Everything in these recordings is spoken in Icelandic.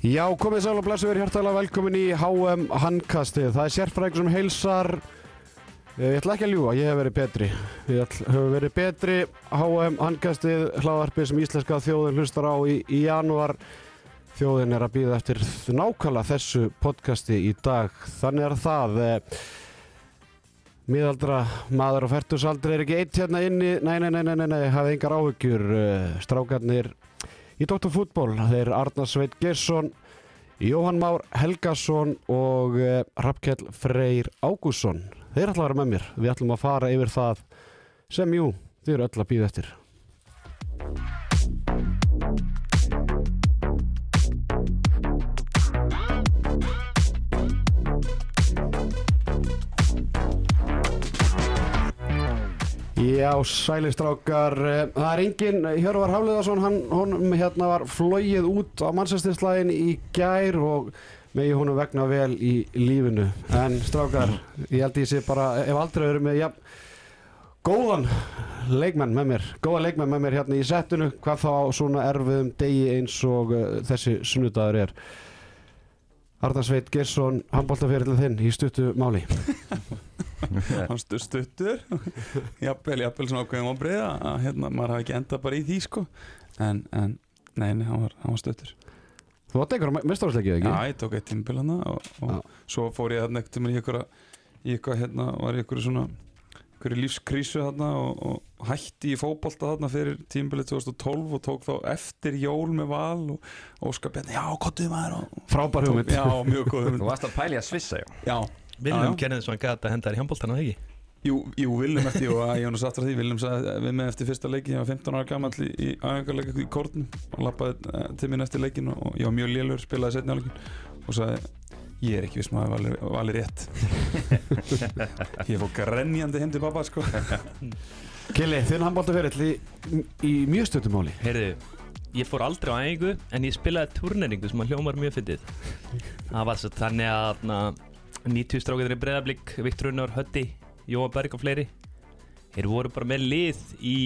Já, komið sæl og blessu verið hjartalega velkomin í HM Handkastið. Það er sérfræðingur sem heilsar. Eh, Ég ætla ekki að ljúa, ég hef verið betri. Ég hef verið betri HM Handkastið hlaðarpið sem íslenska þjóðin hlustar á í, í janúar. Þjóðin er að býða eftir nákvæmlega þessu podcasti í dag. Þannig er það. eh, Miðaldra maður og færtusaldri er ekki eitt hérna inni. Nei, nei, nei, nei, nei, nei, hafið engar áhyggjur. eh, Strákarnir í Dr. Fútból. Þeir Arnar Sveit Gersson, Jóhann Már Helgason og uh, Rappkjell Freyr Ágússon. Þeir ætla að vera með mér. Við ætlum að fara yfir það sem jú, þið eru öll að býða eftir. Já, sælistrákar, eh, það er engin, Hjörvar Hafliðarsson, hann, honum hérna var flóið út á mannsæstinslægin í gær og megi honum vegna vel í lífinu. En strákar, ég held ég sé bara, ef aldrei verið með, ja, góðan leikmenn með mér, góða leikmenn með mér hérna í settinu, hvað þá svona erfiðum degi eins og uh, þessi sunnudagur er. Arnar Sveit Gersson, handbóltaferillin þinn í stuttu máli. hann stu stuttur jafnvel, jafnvel svona ákveðum á breyða að hérna, maður hafi ekki endað bara í því sko en, en nei, nei, hann var, hann var stuttur Þú átt einhverja mestarásleikið, ekki? já, ég tók eitt tímbil hann og, og Já. svo fór ég þarna ekkert í ykkur í ykkur, hérna, var í ykkur svona ykkur lífskrísu þarna og, og hætti í fótbolta þarna fyrir tímbilið 2012 og tók þá eftir jól með val og Óskar Bjarni, já, kottuð maður og, Frábær hugmynd. já, mjög góð Þú varst að pæli að svissa, já. já, Viljum gerði þess að hann gæti að henda þér í handbóltan að ekki? Jú, jú Viljum eftir, og ég var nú sattur að því Viljum sagði við með eftir fyrsta leikin ég var 15 ára gammal í, í æfingarleika í kórnum og lappaði eh, til mín eftir leikin og ég var mjög lélur, spilaði setni áleikin og sagði ég er ekki viss maður vali, vali rétt. Ég fór grenjandi heim til pappa sko. Kili, þinn handbóltaferill í, í mjög stuttu máli. Heyrðu, ég fór aldrei á æfingu en ég spilaði turneringu sem að hljómar mjög fyndið. Það var svo þannig að na, 90 strákiður í breðablík Viktor Unnar, Hötti, Jóa Berg og fleiri. Þeir voru bara með lið í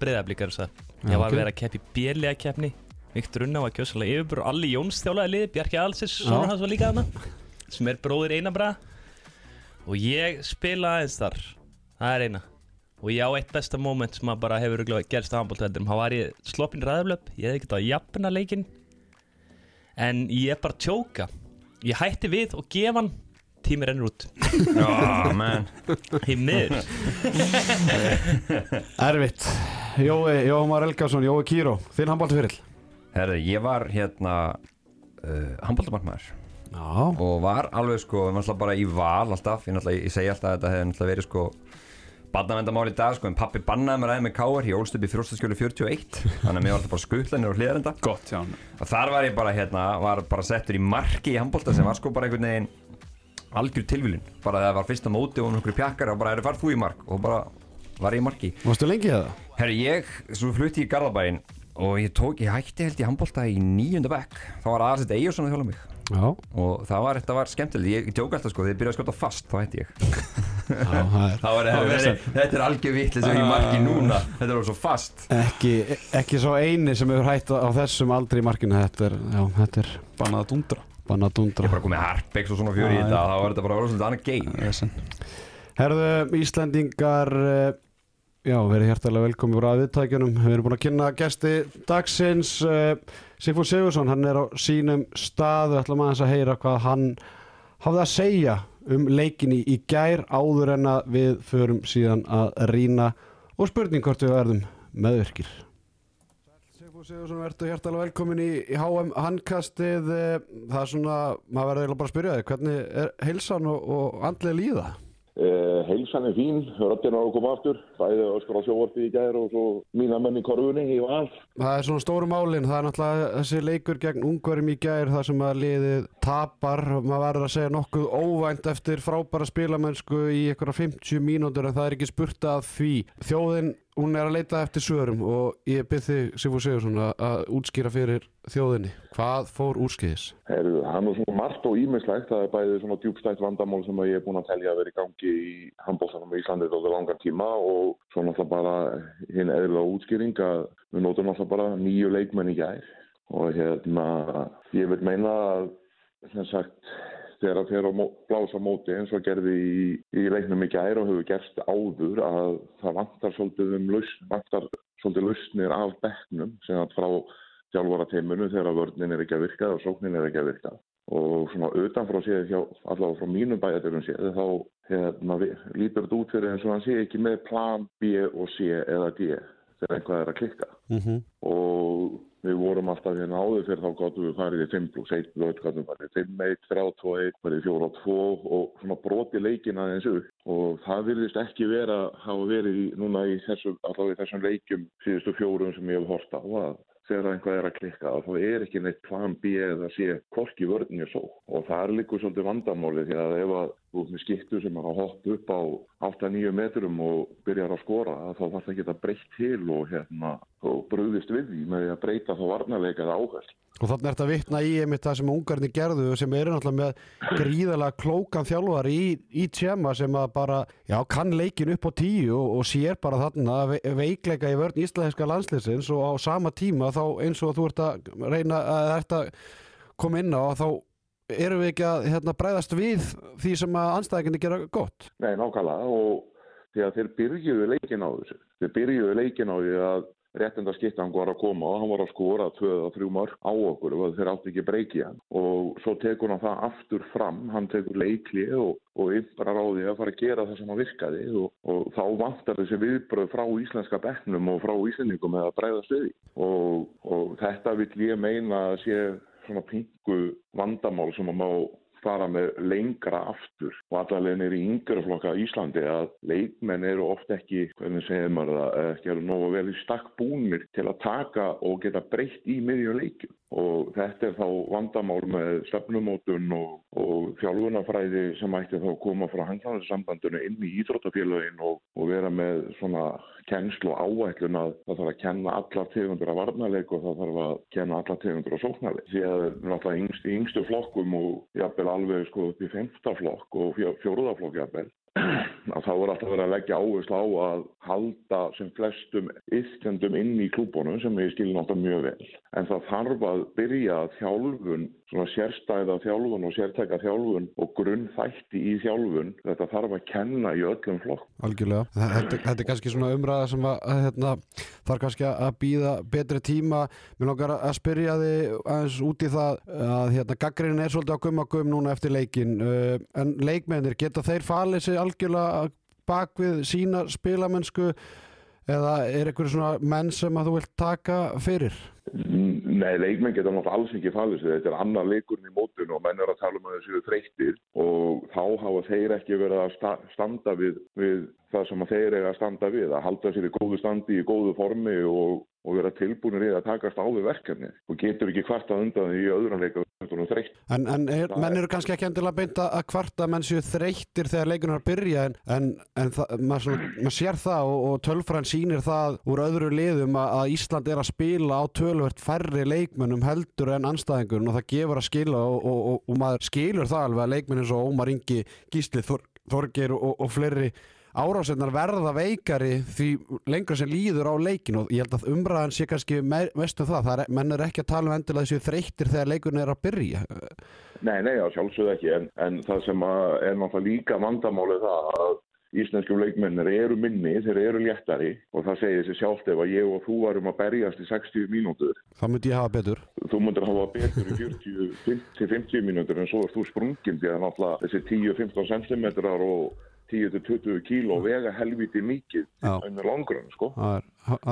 breðablíkar Já, Ég var ok. að vera að keppi bérlega keppni. Viktor Unnar var kjósalega yfirbúr Alli Jóns þjálaði lið, Bjarki Alsis Já. hans var líka hana sem er bróðir Einabra og ég spila aðeins þar. Það er eina. Og ég á eitt besta moment sem að bara hefur gerst á handbóltveldurum þá var ég sloppin ræðaflöp ég hefði getað að jafna leikinn. En ég er bara að tjóka. Ég hætti við og gefa hann tími rennur út. Miður Erfitt. Jói, Jói Már Elgarsson, Jói Kíró, þinn handbóltaferill. Herðu, ég var hérna uh, handbóltamarkmaður Já. og var alveg sko, ég var alltaf bara í val alltaf, ég, ég segi alltaf að þetta hefði náttúrulega verið sko barnavendamál í dag sko, en pappi bannaði mér aðeins með káar, ég ólst upp í frjóstaskjölu 41, þannig að mér var alltaf bara skutlanir og hliðarenda. Gott, já, og þar var ég bara hérna, var bara settur í marki í handbólta sem var sko bara einhvern veginn algjör tilvílun, bara það var fyrsta móti og einhverju pjakkar og bara eru farð þú í mark? Og bara var ég í marki. Varstu lengi það? Herri, ég, svo flutti ég í Garðabæinn og ég tók, ég hætti held í handbólta í nýjunda bekk. Þá var aðeins Eyjurson að þjóla mig. Já. og það var, þetta var skemmtilegt, ég tók alltaf sko þegar ég byrjaði að skjóta fast, þá hætti ég. Já, það er það var, það var, þetta er algjör vitlega sem ég í marki núna. Þetta er alveg svo fast. Ekki, ekki svo eini sem hefur hætt á þessum aldrei í markinu. Þetta er, já, þetta er bannað að dundra banna ég dundra. er bara komið harpex og svona fjöri í þetta þá var þetta bara annað game Vesen. Herðu, Íslendingar, eh, já, verið hjertalega velkomi frá viðtækjunum. Við erum búin að kynna gesti dagsins. eh, Sigfúr Sigursson, hann er á sínum stað. Við ætlum aðeins að heyra hvað hann hafði að segja um leikinni í gær áður en að við förum síðan að rýna og spurning hvort við verðum meðvirkir. Sigfúr Sigursson, verður hjertalega velkomin í, í HM handkastið. eh, Það er svona, maður verður eiginlega bara að spyrja þig, hvernig er heilsan og, og andlega líða? Eh, heilsan er fín, röddinn á að koma aftur, bæði öskur á sjóvarpi í gær og svo mína menn í korfunni í val. Það er svona stóru málin, það er náttúrulega þessi leikur gegn ungverjum í gær þar sem að liðið tapar, maður verður að segja nokkuð óvænt eftir frábæra spilamennsku í einhverja 50 mínútur en það er ekki spurt að því. Þjóðin, hún er að leita eftir svörum og ég byrð þig, Sigfúr Sigursson, að- útskýra fyrir þjóðinni. Hvað fór úrskýðis? Það er nú svona margt og ímislegt, það er bæði svona djúbstætt vandamál sem ég er búin að telja að vera í gangi í handbóltanum í Íslandi á langan tíma og svo náttúrulega bara hinn eðlilega útskýring að við nótum náttúrulega bara nýju leikmenn í gær og hérna ég vil meina að sem sagt þegar það fer að blása móti eins og gerði í, í leiknum í gær og hefur gerst áður að það vantar svolítið um lausn, vantar svolítið lausnir af bekknum sem að frá þjálfara teimunu þegar vörnin er ekki að virka og sóknin er ekki að virka. Og svona utanfrá séð allavega frá mínum bæjaturum séð þá hérna, lítur þetta út fyrir eins og hann sé ekki með plan B og C eða D þegar eitthvað er að klikka. Mm og við vorum alltaf hérna áður fyrir þá gáttum við farið í 5 plus 1 og gáttum farið í 5 1, 3 2 1, farið í 4 2 og svona broti leikin aðeins upp. Og það virðist ekki vera hafa verið í, núna í þessum, allavega í þessum leikjum síðustu fjórum sem ég hef hort á að þegar einhvað er að klikka þá er ekki neitt plan B eða sé korki vörðinni svo og það er líka svolítið vandamáli því að ef að þú ert með skiptu sem er að hoppa upp á 8-9 metrum og byrjar að skora þá þarf það ekki að breytt til og hérna og brúðist við því með því að breyta þá varnarleika eða áherslu. Og þannig er þetta að vitna í einmitt það sem ungarnir gerðu sem eru náttúrulega með gríðalega klókan þjálfar í, í tjema sem að bara, já, kann leikin upp á tíu og, og sér bara þarna ve veikleika í vörn íslenska landsliðsins og á sama tíma þá eins og þú ert að reyna að ert að koma inn á þá erum við ekki að hérna, bræðast við því sem að anstæðinginni gera gott. Nei, nákvæmlega og því að þeir byrjuðu leikin á þessu. Þeir byrjuðu leikin á því að réttenda skiptan var að koma og hann var að skora tvö eða þrjú mörg á okkur og þeir átti ekki breykið hann og svo tekur hann það aftur fram, hann tekur leikli og, og ymprar á því að fara að gera það sem hann virkaði og, og þá vantar þessi viðbröð frá íslenska bekknum og frá íslendingum með að breyðast við og, og þetta vill ég meina að sé svona pingu vandamál sem að má fara með lengra aftur. Og allavega er í yngra flokka Íslandi að leikmenn eru oft ekki, hvernig segir maður það, ekki alveg nógu vel í stakk búnir til að taka og geta breytt í miðjum leikjum og þetta er þá vandamál með stefnumótun og, og þjálfunafræði sem ætti þá að koma frá hanglandarsambandinu inn í íþróttafélagin og, og vera með svona kennslu áætlun að það þarf að kenna allar tegundur af varnarleik og það þarf að kenna allar tegundur af sóknarleik. Því að náttúrulega yngst, yngstu flokkum og jafnvel alveg sko upp í femta flokk og fjó- fjórða flokk jafnvel að þá er alltaf verið að leggja áherslu á að halda sem flestum yfkendum inn í klúbunum sem ég skil náttúrulega mjög vel. En það þarf að byrja þjálfun, svona sérstæða þjálfun og sértæka þjálfun og grunnþætti í þjálfun, þetta þarf að kenna í öllum flokk. Algjörlega. Þetta, þetta er kannski svona umræða sem að, hérna, þarf kannski að býða betri tíma. Mér langar að spyrja þig aðeins út í það að hérna, gaggrinnin er svolítið á gumma gum núna eftir leikin. Uh, en leikmennir, geta þeir falið sig algjörlega bak við sína spilamennsku eða er einhverju svona menn sem að þú vilt taka fyrir? Nei, leikmenn geta náttúrulega alls ekki fallið sig. Þetta er annar leikurinn í mótun og menn er að tala um að þessu þreyttir og þá hafa þeir ekki verið að sta standa við, við það sem þeir eiga að standa við, að halda sér í góðu standi, í góðu formi og, og vera tilbúinir í að takast á við verkefni og getur ekki kvarta undan því öðrum leika þreytt. En, en er, menn er- eru kannski ekki endilega beint að að menn séu þreyttir þegar leikurinn að byrja en, en, en maður, maður sér það og, og tölfræn sýnir það úr öðru liðum að, að Ísland er að spila á tölvert færri leikmönnum heldur en anstæðingur og það gefur að skila og, og, og, maður skilur það alveg að leikmenn eins og Ómar Ingi, Gísli, Þor, Þorgeir og, og fleiri árásinnar verða veikari því lengra sem líður á leikin og ég held að umræðan sé kannski me mest um það, það er, menn er ekki að tala um endilega þessu þreyttir þegar leikurinn er að byrja. Nei, nei, já, sjálfsögðu ekki, en, en það sem er náttúrulega líka vandamálið það að íslenskum leikmennir eru minni, þeir eru léttari og það segir sér sjálft ef að ég og þú varum að berjast í 60 mínútur. Það myndi ég hafa betur. Þú myndir hafa betur í 40 til 50 mínútur en svo er þú sprungin því að náttúrulega þessi 10-15 cm og 10-20 kíló vega helviti mikið með langrun sko. Það er,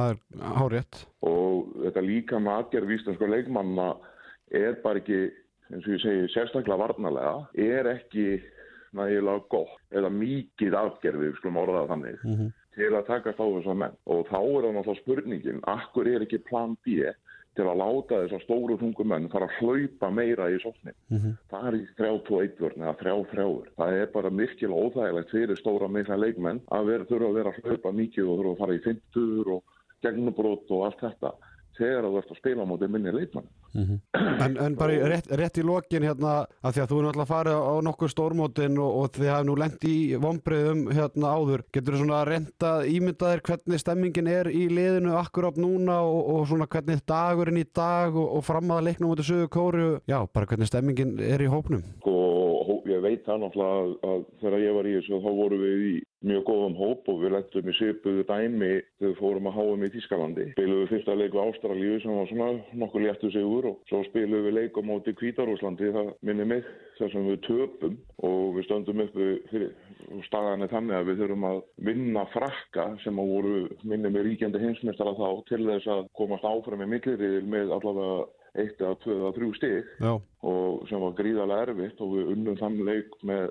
er hárétt og þetta líka með aðgerð íslensku leikmanna er bara ekki eins og ég segi sérstaklega varnalega er ekki nægilega gott eða mikið aðgerð við skulum orða það þannig Mhm. til að takast á þessar menn. Og þá er það náttúrulega spurningin akkur er ekki plan B til að láta þessar stóru þungum menn fara að hlaupa meira í sóknin. Mhm. það er í 3-2-1 vörn eða 3-3 það er bara virkilega óþægilegt fyrir stóra mikla leikmenn að vera, þurfa að vera að hlaupa mikið og þurfa að fara í 50 og gegnubrót og allt þetta þegar þú ert að spila á móti minni leikmann. En, en bara í- rétt, rétt í lokin hérna, að því að þú er náttúrulega farið á nokkur stórmótin og, og þið hafi nú lent í vombriðum hérna áður, getur þú svona að ímynda þér hvernig stemmingin er í liðinu akkurát núna og, og svona hvernig dagurinn í dag og, og fram að leiknum út í sögu kóru, já, bara hvernig stemmingin er í hópnum. Hó- ég veit það náttúrulega að, að þegar ég var í þessu þá vorum við í mjög góðum hóp og við lettum í svipuðu dæmi þegar fórum að háum í Tískalandi. Spilum við fyrsta leik við Ástralíu sem var svona nokkuð léttu sigur og svo spilum við leik á móti Kvítarúslandi, það minnir mig þar sem við töpum og við stöndum upp fyrir staðan er þannig að við þurfum að vinna frakka sem að voru minnir mig ríkjandi heimsmeistara þá til þess að komast áfram í milliriðil með allavega eitt eða tvö eða þrjú stig Já, og sem var gríðarlega erfitt og við unnum þann leik með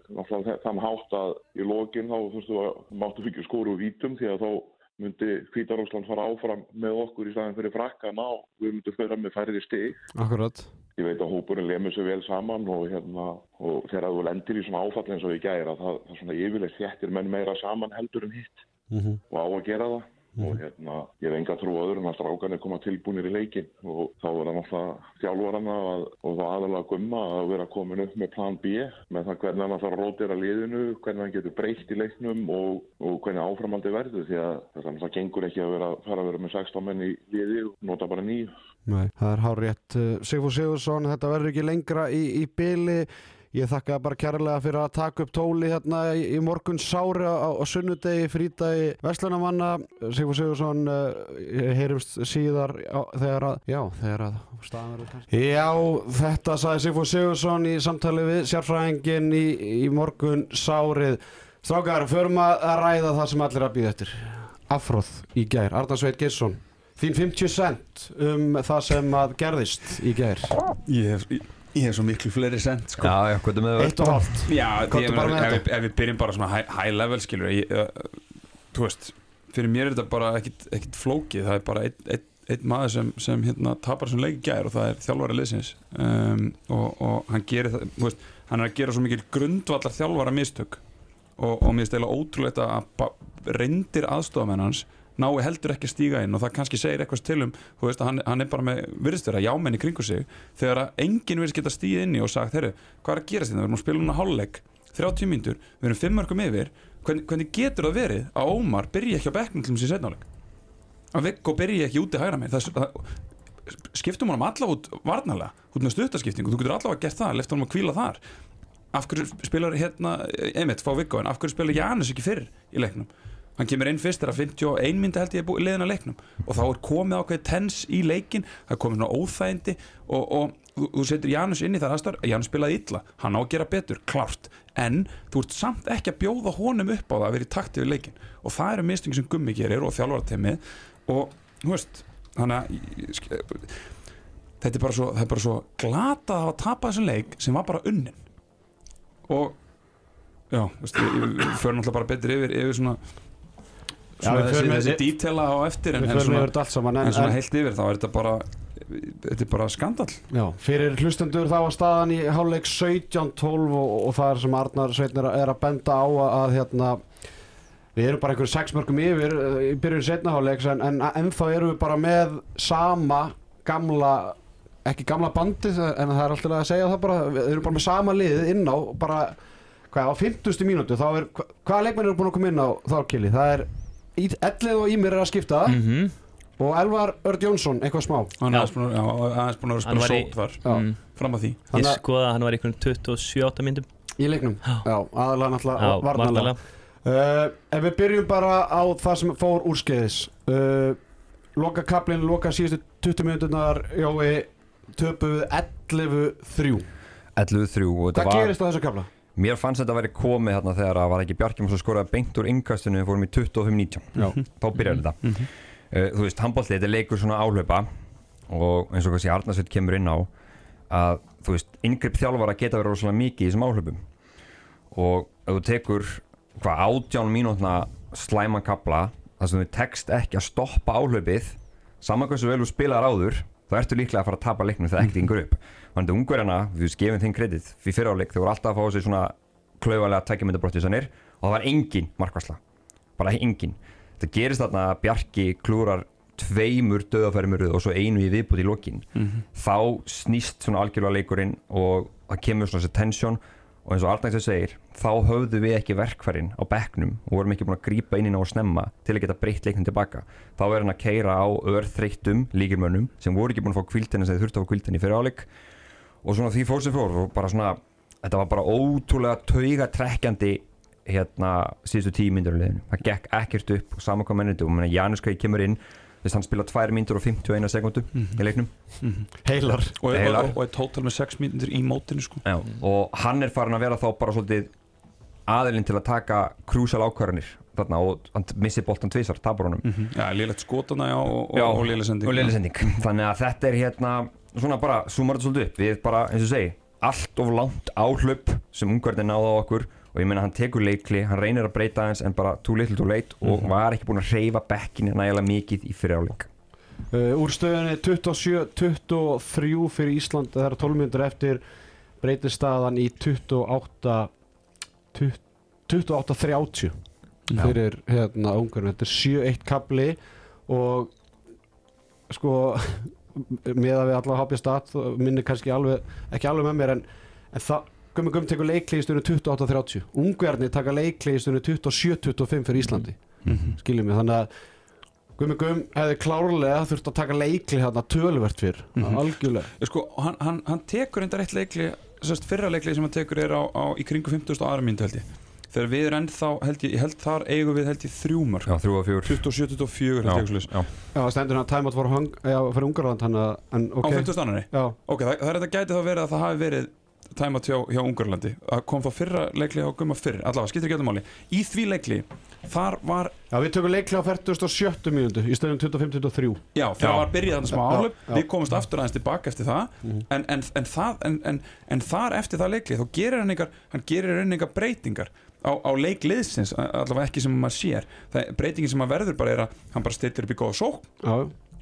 þann hátt að í lokin þá þurftu að máttu fyrir skóru úr vítum því að þá myndi Hvítarósland fara áfram með okkur í staðin fyrir frakkana og við myndum fyrir með færri stig. akkurat. Ég veit að hópurinn lemur sér vel saman og, hérna, og þegar þú lendir í svona áfall eins og ég gæra það, það svona yfirleitt þéttir menn meira saman heldur en hitt mm og á að gera það og hérna, ég hef enga trú á öðrum að strákanir koma tilbúinir í leikin og þá er það náttúrulega þjálfarana að, og þá aðalega gumma að vera komin upp með plan B með það hvernig hann þarf að rótira liðinu, hvernig hann getur breytt í leiknum og, og hvernig áframaldi verður því að það, það gengur ekki að vera, fara að vera með 16 menn í liði og nota bara nýju. Nei, það er hár rétt Sigfúr Sigursson, þetta verður ekki lengra í, í byli Ég þakka bara kærlega fyrir að taka upp tóli hérna í, í morgun sári á, á sunnudegi, frítagi Vestlunamanna Sigfúr Sigursson uh, heyrumst síðar á, þegar að, já, þegar að staðan verður kannski Já, þetta sagði Sigfúr Sigursson í samtali við sérfræðingin í, í morgun sárið. Strákar, förum að ræða það sem allir að býða eftir. Afróð í gær, Arnar Sveit Geirsson Þín 50 cent um það sem að gerðist í gær. Ég hef, ég, hef svo miklu fleiri sent sko. Já, já, hvað er með Eitt og hálft Já, Komdu ég, bara meina, með ef, þetta. við- ef við byrjum bara svona high, high level skilur ég, uh, Þú veist, fyrir mér er þetta bara ekkit, ekkit flókið Það er bara einn ein, ein maður sem, sem hérna, tapar sem leik í gær og það er þjálfara liðsins um, og, og hann gerir það þú veist, Hann er að gera svo mikil grundvallar þjálfara mistök og, og mér stela ótrúlegt að ba- reyndir aðstofamenn hans nái heldur ekki að stíga inn og það kannski segir eitthvað til um veist hann, hann er bara með virðist vera jámenn í kringu sig þegar enginn virðist geta stíð inn í og sagt herru, hvað er að gerast þetta, við erum að spila núna hálfleik 30 mínútur, við erum 5 mörgum yfir. Hvernig, hvernig getur það verið að Ómar byrja ekki á bekknum til þessi setnáleik að Viggo byrja ekki úti hægra með skiptum honum allavega út varnalega, út með stuttaskiptingu þú getur allavega gert það, lefta honum að kvíla þar. Af hverju spilar hérna einmitt fá Viggo, en af hverju spilar Janus ekki fyrr í leiknum hann kemur inn fyrst þegar 51 myndi held ég er liðin að leiknum. Og þá er komið ákveðið tens í leikin það er komið svona óþægindi og, og þú, þú setur Janus inn í það aðstar Janus spilaði illa, hann á að gera betur, klárt. En þú ert samt ekki að bjóða honum upp á það að vera í takti við leikin og það eru mistingi sem Gummi gerir og þjálfarateimið og þú veist þannig að ég- ég þetta er bara svo, það er bara svo glata að hafa tapað þessum leik sem var bara unnin. Og já, veist, við, við, við förum náttúrulega bara betur yfir, yfir svona, Já, þessi, þessi dítela á eftir en, en svona, saman en, en svona heilt yfir þá er þetta bara þetta er bara skandal já, Fyrir hlustendur þá var staðan í hálfleik 17-12 og, og það er sem Arnar Sveitn er, að- er að benda á að, að hérna Við erum bara einhverjum sex mörgum yfir uh, í byrjun setna hálfleiks en, en ennþá erum við bara með sama gamla ekki gamla bandið en það er alltaf að segja það bara við erum bara með sama liðið inn á bara hvað á 50. mínútu þá er hva, hvaða leikmenn eru búin að koma inn á þárkili það er Ellið og Ímir er að skipta. Mhm. og Elvar Örd Jónsson eitthvað smá. Hann er aðeins búin að- spila var sót þar. Já. Mm. fram að því. Ég skoða að hann var í einhvern 27 myndum. Í leiknum? Já. aðalega náttúrulega varnalega uh, ef við byrjum bara á það sem fór úrskeiðis. Uh, loka kaplinn, loka síðustu 20 minúturnar Jói töpuðu 11-3 11-3 og þetta hvað var gerist á þessu kapla? Mér fannst þetta að vera komið hérna þegar það var ekki Bjarkjum sem skoraði beint úr innkastinu við fórum í 25-19 Já. þá byrjaði þetta. Mhm. uh, Þú veist, handbólti, þetta leikur svona áhlaupa og eins og hvað sé Arnarsveit kemur inn á að þú veist, yngripp þjálfara geta verið rosalega mikið í þessum áhlaupum. Og þú tekur hvað átján mínútna slæman kapla þar sem þú tekst ekki að stoppa áhlaupið saman hversu vel þú spilar áður þá ertu líklega að fara að tapa leiknum þegar ekkert yngur upp þannig að ungverjana, þú veist, gefum þeim kredit fyrir fyriráleik, þau voru alltaf að fá sig svona klaufalega tækjumyndabróttisanir og það var engin markvarsla, bara engin. Það gerist þarna að Bjarki klúrar tveimur döðafæri með röð og svo einu í viðbúti í lokin. Mhm. þá snýst svona algjörlega leikurinn og það kemur svona þessi tensjón og eins og Arnæksson segir þá höfðu við ekki verkfærin á bekknum og vorum ekki búin að grípa inn í ná og snemma til að geta breytt leiknum tilbaka. Þá er hann að keira á örþreyttum líkirmönnum sem voru ekki búin að fá kviltina sem þeir þurftu að fá kviltina í fyrir áleik og svona því fór sem fór og bara svona þetta var bara ótrúlega taugatrekkjandi hérna síðustu tíu myndur á liðinu. Það gekk ekkert upp og saman hvað menniti og menna Janus Kvæði kemur inn þess hann spila 2 myndur og 51 sekundu í leiknum. Heilar. Og, og, Heilar. og, og er tótal með 6 mínútur í mótinu sko. Já, og hann er farin að vera þá bara svolítið aðilinn til að taka krúsal ákvarðanir þarna og hann missi boltan tvisar, tapur honum. Mm Já, lélegt skotana já, og, Já, og, og léleg sending. og léleg sending. Þannig að þetta er hérna svona bara, zoomar þetta svolítið upp. Við bara, eins og segi, allt of langt áhlaup sem ungverðin náða á okkur og ég meina hann tekur leikli, hann reynir að breyta aðeins en bara too little too late og var ekki búin að reyfa bekkinni nægilega mikið í fyriráleik uh, úr stöðunni 27-23 fyrir Ísland það er 12 minnur eftir breytir staðan í 28 28-30 fyrir hérna ungverðin. Þetta er 7-1 kabli og sko með að við allavega hafja stat minni kannski alveg, ekki alveg með mér en, en það, Gummi Gummi tekur leikli í stundu 28-30 ungverðinni taka leikli í stundu 27-25 fyrir Íslandi Mhm. skiljum mig, þannig að Gummi Gum hefði klárlega þurft að taka leikli hérna tölvert fyrr, Mhm. algjörlega sko, hann, hann, hann tekur enda rétt leikli sérst, fyrra leikli sem hann tekur er á, á í kringu 50. aðra myndu held ég þegar við erum ennþá, held ég, ég held þar eigum við held ég þrjúmar Já, þrjú og fjúr 27-24 held ég ekki svoleiðis. já. Það stendur hann að time out for, hung, já, fyrir Ungarland hann að, en á ok 50. annari Já, ok, það, það er þetta gæti þá verið að það hafi verið tæmat hjá, hjá Ungarlandi það kom þá fyrra leikli á Gumma fyrr allavega, skiptir ekki öllum máli í því leikli, þar var já við tökum leikli á 47. mínútu í stöðum 25-23 Já, Já. var byrjað þarna smá álöp. Við komumst aftur aðeins tilbaka eftir það Mhm. en, en, en, það, en, en, en þar eftir það leikli þá gerir hann einhver, hann gerir hann einhver breytingar á, á leikliðsins allavega ekki sem maður sér. Það, breytingin sem maður verður bara er að hann bara stillir upp í góða sók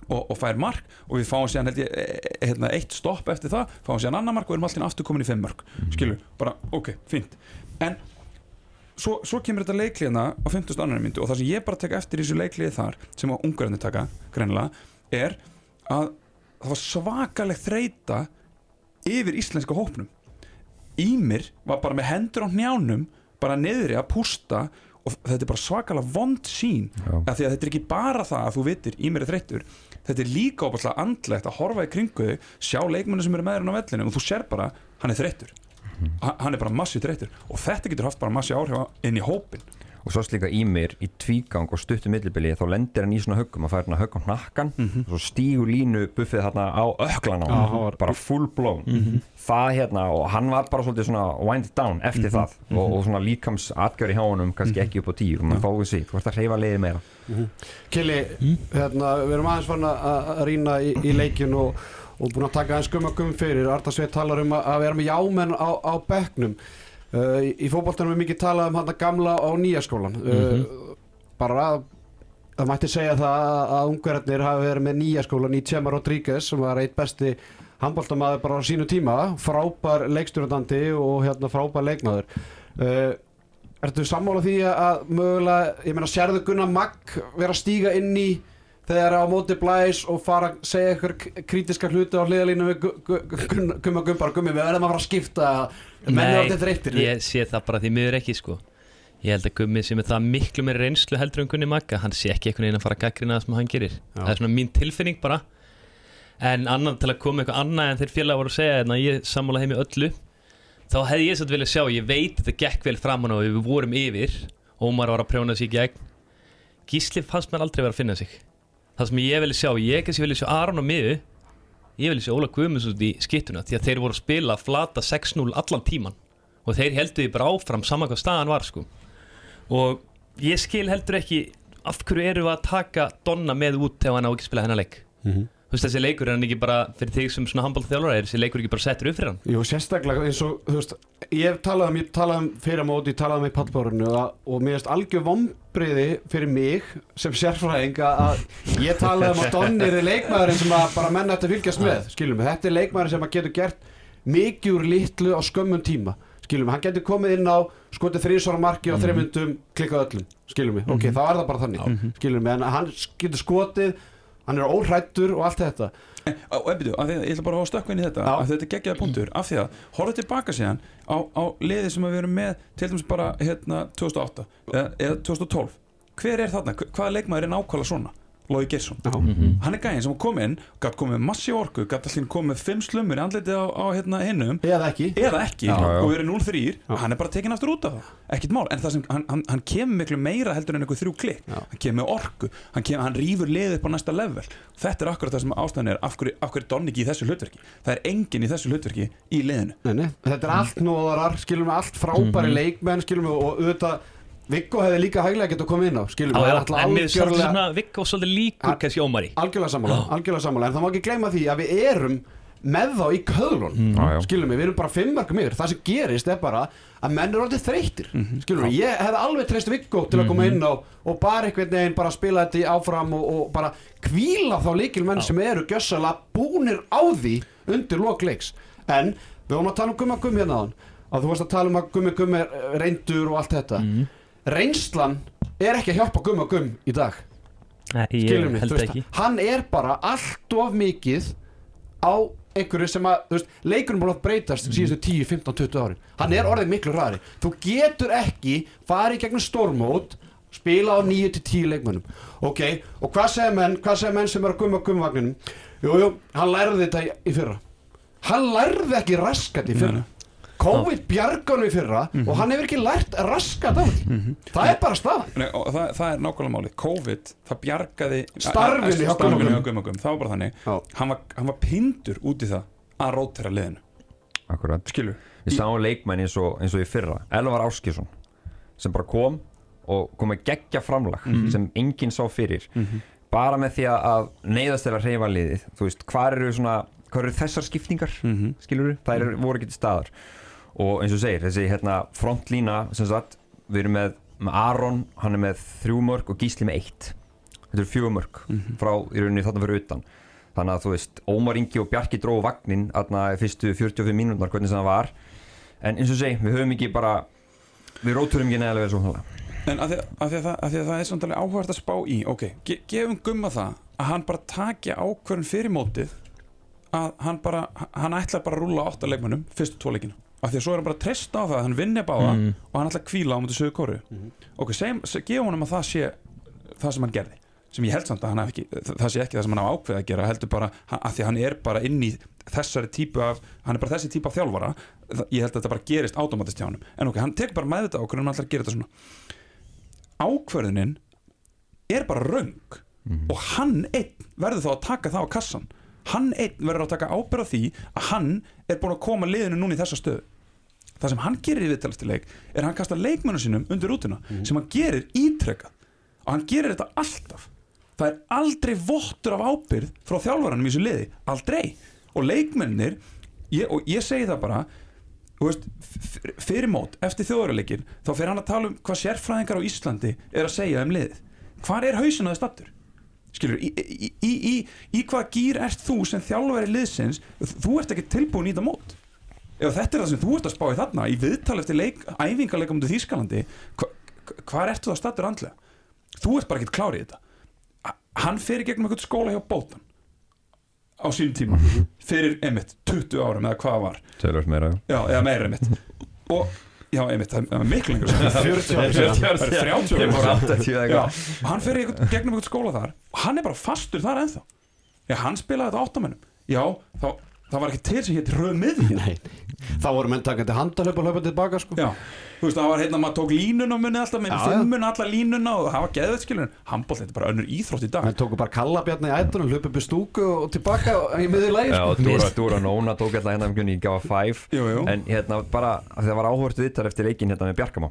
og, og fær mark og við fáum síðan held ég, e- e- hérna, eitt stopp eftir það fáum síðan annar mark og erum alltaf aftur komin í fimm mark skilur, bara ok, fínt. En svo, svo kemur þetta leikliðna á 50. annar myndu og það sem ég bara tek eftir í þessu leikliði þar sem að ungarinn taka, greinilega er að það var svakaleg þreita yfir íslenska hópnum. Ímir var bara með hendur á hnjánum bara niðri að pústa og þetta er bara svakalega vond sín að því að þetta er ekki bara það að þú vitir Ímir er þreyttur. Þetta er líka óbærslega andlegt að horfa í kringu þig sjá leikmennu sem eru með þér á vellinu og þú sér bara, hann er þreyttur. Ha- hann er bara massi þreyttur. Og þetta getur haft bara massi áhrif inn í hópin og svo slíka Ímir í tvígang og stuttu millibili þá lendir hann í svona höggum að færa hann að högg á hnakkan og svo stígur línu buffið þarna á öklan á hann var- bara full blown. Það hérna og hann var bara svolítið svona wind down eftir það og, og svona líkams atgjör í hjá honum kannski ekki upp á tíu og maður fáið sig, þú ert að hreyfa leiði meira. Kili, hérna, við erum aðeins fann að, rýna í, í leikin og, og búin að taka aðeins gumma gumm fyrir. Arta Sveit talar um að, að vera með jámenn á, á bekknum uh, í, í fótboltanum er mikið talað um hann gamla á nýja skólan uh, bara að það mætti segja það að, að ungverðarnir hafi verið með nýja skólan í Tjema Rodríguez sem var eitt besti handbóltamaður bara á sínu tíma. Frábær leikstjórnandi og hérna frábær leikmaður. Uh, Ertu sammála því að mögulega, ég meina, sérðu Gunnar Magg vera að stíga inn í þegar á móti blæs og fara að segja ykkur kritiska hluti á hliðalínu við Gumma Gumbar Gummi, við verðum að fara að skipta. Menn er alltaf þreyttir. ég sé það bara því miður ekki sko. Ég held að Gummi sem er það miklu meira reynslu heldur en Gunni Magga, hann sé ekki einhvern veginn að fara að gaggrina það sem hann gerir. Það er svona mín tilfinning bara. En annan til að koma eitthvað annað en þeir félaga voru að segja en að ég sammála heim í öllu Þá hefði ég satt vilja sjá, ég veit þetta gekk vel framan og við vorum yfir Ómar var að prjóna sig í gegn. Gísli fannst mér aldrei vera að finna sig Það sem ég vilja sjá, ég kannski vilja sjá Aron og miðu Ég vilja sjá Óla Guðmunds út í skittuna Því að þeir voru að spila flata 6-0 allan tíman Og þeir heldur því bara áfram saman hvað staðan var sko. Og ég skil heldur ekki Af hverju eru við að taka Donna með út Þegar hann á ekki spila hennar leik. Mhm. Þú veist þessi leikur er hann ekki bara Fyrir þig sem svona handbólta þjálfara Er þessi leikur ekki bara settur upp fyrir hann? Jú, sérstaklega eins og, þú veist, ég hef talað um, ég talaði um fyrir móti, ég talaði um í pallbárunu og, og mér finnst algjör vombriði fyrir mig sem sérfræðing að- ég talaði um að Donner er leikmaðurinn sem að bara menn ætti að fylgjast með, skiljum þetta er leikmaðurinn sem að getur gert mikið úr litlu á skömmum tíma, skiljum hann getur komið inn á skotið þrísvara marki á þreymundum klikkað öllum, skiljum ok, þá er það bara þannig, skiljum við, en hann getur skotið hann er óhrættur og allt þetta. Og ebbið, ég ætla bara að stökkva inn í þetta að þetta er geggjaða punktur, af því að horfðu tilbaka síðan á, á liði sem við erum með til dæmis bara hérna 2008 eða, eða 2012 hver er þarna, hvaða leikmaður er nákvæmlega svona Lói Geirsson, Já. hann er gæðin sem kom inn gætt komið með massi orku, gætt allir komið með fimm slumur í andlitið á, á hérna hinnum eða ekki. Eða ekki. Já, já. og verið 0-3 hann er bara tekin aftur út af það. Ekkert mál, en það sem hann, hann, hann kemur miklu meira heldur en einhver þrjú klikk. Já. hann kemur með orku, hann, kemur, hann rýfur liðið upp á næsta level. Þetta er akkurat það sem ástæðan er af hverju, af hverju er ekki í þessu hlutverki. Það er enginn í þessu hlutverki í liðinu. Nei, nei. þetta er allt nóðarar, skilum við allt frábæri leikmenn, skilum við og auðvitað Viggo hefði líka hæglega getað að koma inn á skilum það er alltaf er algjörlega svona Viggo svolítið líkur kannski Ómari. Algjörlega sammála, algjörlega sammála en það má ekki gleyma því að við erum með þá í köðlun já. skilum við, við erum bara fimmverkum yfir. Það sem gerist er bara að menn eru orðið þreytir skilum við, ég hefði alveg treyst Viggo til að koma inn á og bara einhvern veginn bara spila þetta í áfram og, og bara kvíla þá líkilmenn sem eru gjössalega búnir á því undir lokleiks en við vorum að tala um gumma gummi hérna að þú varst að tala um að gummi gummi reyndur og allt þetta reynslan er ekki að hjálpa gumma gumm í dag. Nei, ég skilur mig, þú veist, ekki. hann er bara allt of mikið á einhverju sem að, þú veist, leikurinn búin að breytast síðustu 10, 15, 20 árin. Hann er orðið miklu ræðri, þú getur ekki farið gegnum stórmót spila á 9 til 10 leikmönnum. Ok, og hvað segja menn hvað segja menn sem er að gumma gummvagninum jú, jú, hann lærði þetta í, í fyrra. Hann lærði ekki raskat í fyrra COVID bjarganum í fyrra og hann hefur ekki lært raskat á því. Það er bara staðan. Nei, og það, það er nákvæmlega máli COVID, það bjargaði Starfinu hjá starfinu Gumma hjá Gumma Gum það var bara þannig, hann var, hann var pindur út í það að rótera liðinu. Akkurat. Skilur, Við sáum leikmenn eins og, eins og í fyrra. Elvar Áskjesson sem bara kom og kom að gegja framlag sem enginn sá fyrir. Bara með því að neyðast til að reyfa liðið. Þú veist, hvað eru svona hvað eru þessar skiptingar, mm Mhm. skilur við það eru, voru ekki til staðar og eins og segir, þessi hérna frontlína sem sagt, við erum með, með Aron hann er með þrjú mörg og Gísli með eitt. Þetta eru fjögur mörg frá í rauninni þarna fyrir utan. Þannig að þú veist, Ómar Ingi og Bjarki dróðu vagnin þarna í fyrstu 45 mínútur hvernig sem það var. En eins og segi, við höfum ekki bara við róturum ekki neðalega svo hana en að því, að, því að, það, að því að það er alveg áhverð að spá í ok, ge, gefum Gumma það að hann bara taki ákvörðun fyrir mótið að hann bara, hann ætlar bara að rúla átta leikmönnum fyrstu tvo leikina af því að svo er hann bara að treysta á það að hann vinni báða Mm. og hann ætlar að kvíla á mútið sögur kóru ok, segjum, se- gefum honum að það sé það sem hann gerði sem ég held samt að hann hef ekki það sé ekki það sem hann á ákveð að gera heldur bara hann- af því að hann er bara inn í þessari típu af hann er bara þessi típu af þjálfara Það- ég held að þetta bara gerist automatist hjá hann en ok, hann tek bara með þetta ákveðin um allar að gera þetta svona. Ákverðinin er bara röng og hann einn verður þá að taka það á kassan hann einn verður að taka ábyrð á því að hann er búin að koma liðinu núna í þessa stöðu. Það sem hann gerir í viðtalistileik er að hann kastar leikmönu sínum undir rútuna sem hann gerir ítrekað. Og hann gerir þetta alltaf. Það er aldrei vottur af ábyrð frá þjálfaranum í þessu liði, aldrei. Og leikmennir ég, og ég segi það bara veist, fyrir mót, eftir þjóðurleikin þá fer hann að tala um hvað sérfræðingar á Íslandi er að segja um liðið. Hvar er hausin að þið stattur skilur, í, í, í, í, hvað gýr ert þú sem þjálfari liðsins? Þú ert ekki tilbúin í þetta mót. Ef þetta er það sem þú ert að spá í þarna í viðtal eftir leik, æfingarleikum til Þýskalandi hva, hvar ert þú að stattur andlega? Þú ert bara ekkert klár í þetta. Hann fer í gegnum eitthvað skóla hjá bótan á sínum tíma. Fyrir einmitt 20 árum eða hvað var. Meira. Já, eða meira einmitt. Og já, einmitt, það er miklu lengur sem 40 ára síðan. það 30 Ég árum fór síðan. 80 eða Já, eitthvað. og hann fer í gegnum einhvern skóla þar og hann er bara fastur þar ennþá já, hann spilaði þetta áttamennum já, þá, það var ekki til sem hétt Nei, þá voru menn takandi handalöp og hlaupa tilbaka sko. já, þú veist, það var hérna, maður tók línuna munni alltaf, með fimmuna alla línuna og það var geðveit skilur, handbóll, þetta er bara önnur íþrótt í dag. Menn tóku bara kallabjarni í ættunum hlaupa upp í stúku og tilbaka í miður lægi Já, sko. Dúra, Dúra Nóna tók alltaf hérna um gunni í Gafa 5 Jú, jú. En hérna bara, af því það var áhvert viðtal eftir leikin hérna með Bjarkamá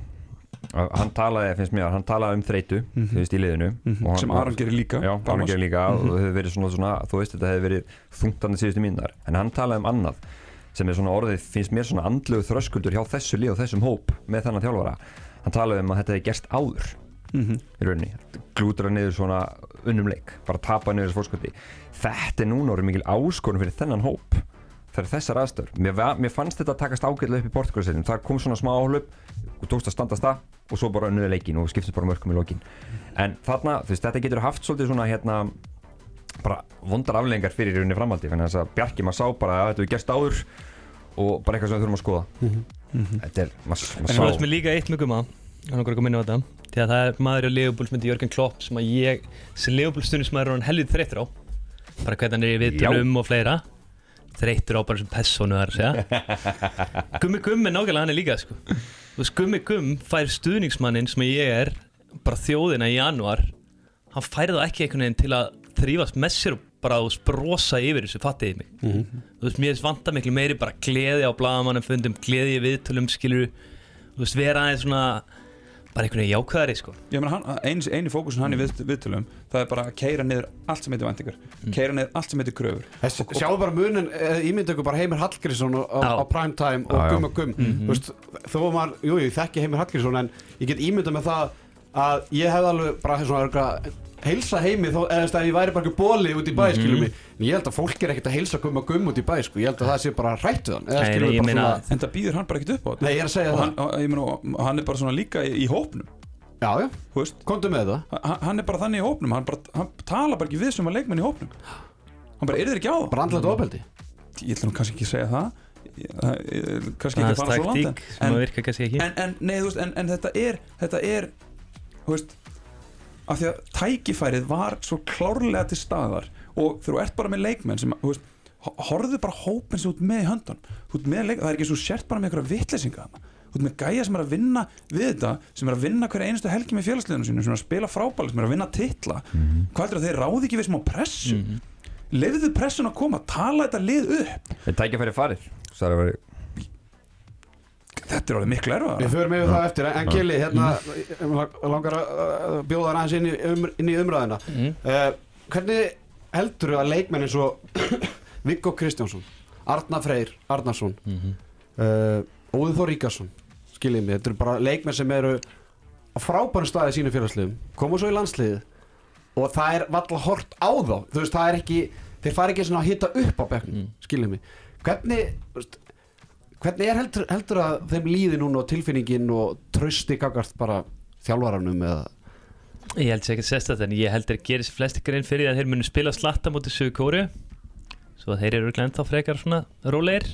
Hann talaði, finnst mér, hann talaði um þreytu Þú veist, í liðinu. Og hann, sem Aron gerir líka Já. Aron gerir líka og það hefur verið svona, svona Þú veist, þetta hefur verið þungtandi síðustu mínunar En hann talaði um annað sem er svona orðið, finnst mér svona andlegu þröskuldur hjá þessu lið og þessum hóp með þennan þjálfara. Hann talaði um að þetta hefði gerst áður Mhm. í rauninni. Glútra niður svona unnum leik bara tapa niður þessu fórskoti. Þetta er núna orðið mikil áskorun fyrir þennan hóp er þessar aðstöður mér, mér fannst þetta að takast ágætlega upp í Portugalsleitin það kom svona smá áhlaup og tókst að standast það og svo bara önnuði leikin og skiptist bara mörgum í lokin. En þarna, þú veist, þetta getur haft svolítið svona hérna bara vondar afleggingar fyrir í rauninni framhaldi þannig að þess að Bjarki maður sá bara að þetta við gerst áður og bara eitthvað sem við þurfum að skoða. Þetta er, maður En mað svo veist sá mér líka eitt mjög gumma hann okkur að koma inn á þetta því að það er maður í Leopold sem heitir Jörgen Klopp sem að ég, sem Leopold stundin sem maður er hann helvið þreyttur á. Bara hvernig hann er í viðtölum og fleira. Þreyttur á bara sem persónu þar að segja. Gummi Gumm er nákvæmlega hann er líka sko. Þú veist Gummi Gumm fær stuðningsmannin sem ég er bara þjóðina í januar hann fær það ekki einhvern veginn til að þrýfast með sér og bara veist, brosa yfir þessu fattiði mig. Þú veist, mér finnst vanta miklu meiri bara gleði á blagamannum fundum, gleði í viðtölum skilur, þú veist, vera aðeins svona bara einhvern veginn jákvæðari sko. Ég meina, hann- eini, eini fókusun hann í við, viðtölum það er bara að keira niður allt sem heitir væntingar keira niður allt sem heitir kröfur. Sjáðu bara munin, ímynda ykkur bara Heimir Hallgrímsson á, á, Já. á primetime og. Gumm og Þú veist, þó að maður, jú, ég þekki Heimir Hallgrímsson en ég get ímynda með það að ég hefði alveg bara svona örgulega heilsa heimi þó, eða þú veist, að ég væri bara ekki bóli út í bæ, skilur mig. En ég held að fólk er ekkert að heilsa Gumm og Gumm út í bæ sko. ég held að það sé bara hann eða við ég bara meina- svona en það býður hann bara ekkert upp á þetta. Nei, ég er að segja og það. hann, og, ég meina, og hann er bara svona líka í, í hópnum. Já, já, veist. Komdu með það. Hann, hann er bara þannig í hópnum. Hann, bara, hann tala bara ekki við sem að leikmenn í hópnum. Hann bara, er þeir ekki á það? Bara andlega ofbeldi. Ég ætla nú kannski ekki að segja það. Ég- það er kannski ekki að fara svo langt taktík sem en, að virka kannski ekki. en, en, nei, þú veist, en, en þetta er þetta er þú veist, af því að tækifærið var svo klárlega til staðar og þegar þú ert bara með leikmenn sem þú veist, ho- horfðu bara hópin sem ert með í höndan leik, það er ekki svo sért bara með einhverja þú ert með gæja sem er að vinna við þetta sem er að vinna hverja einustu helgi með félagsliðinu sem er að spila frábæli, sem er að vinna titla. Hvað er það, þeir ráði ekki við smá pressu? Mm -hmm. pressun að koma, tala þetta lið upp. Þetta tækja fyrir farið? Svo það er þetta er alveg miklu erfa Við förum yfir það eftir, en Kili, hérna mm. langar að bjóða hann aðeins inn í, um, inn í umræðina Mhm. uh, Hvernig heldur þú að leikmenn eins og Viggo Kristjánsson Arnar Freyr Arnarsson Mhm. uh, Óður Þór Ríkarsson skiljið mig, þetta eru bara leikmenn sem eru á frábæru staði í sínu félagsliðum koma svo í landsliðið og það er valla hort á þá þú veist, það er ekki, þeir fara ekki svona að hitta upp á bekknum, Mm. skiljið mig hvernig, þú veist, hvernig er heldur, heldur að þeim líði núna og tilfinningin og trösti gagart bara þjálfaranum eða Ég held sér ekki að sesta þetta en ég held að gerir sér flesti grein fyrir að þeir munu spila slatta mútið Suðu Kóru svo þeir eru örugglega ennþá frekar svona rólegir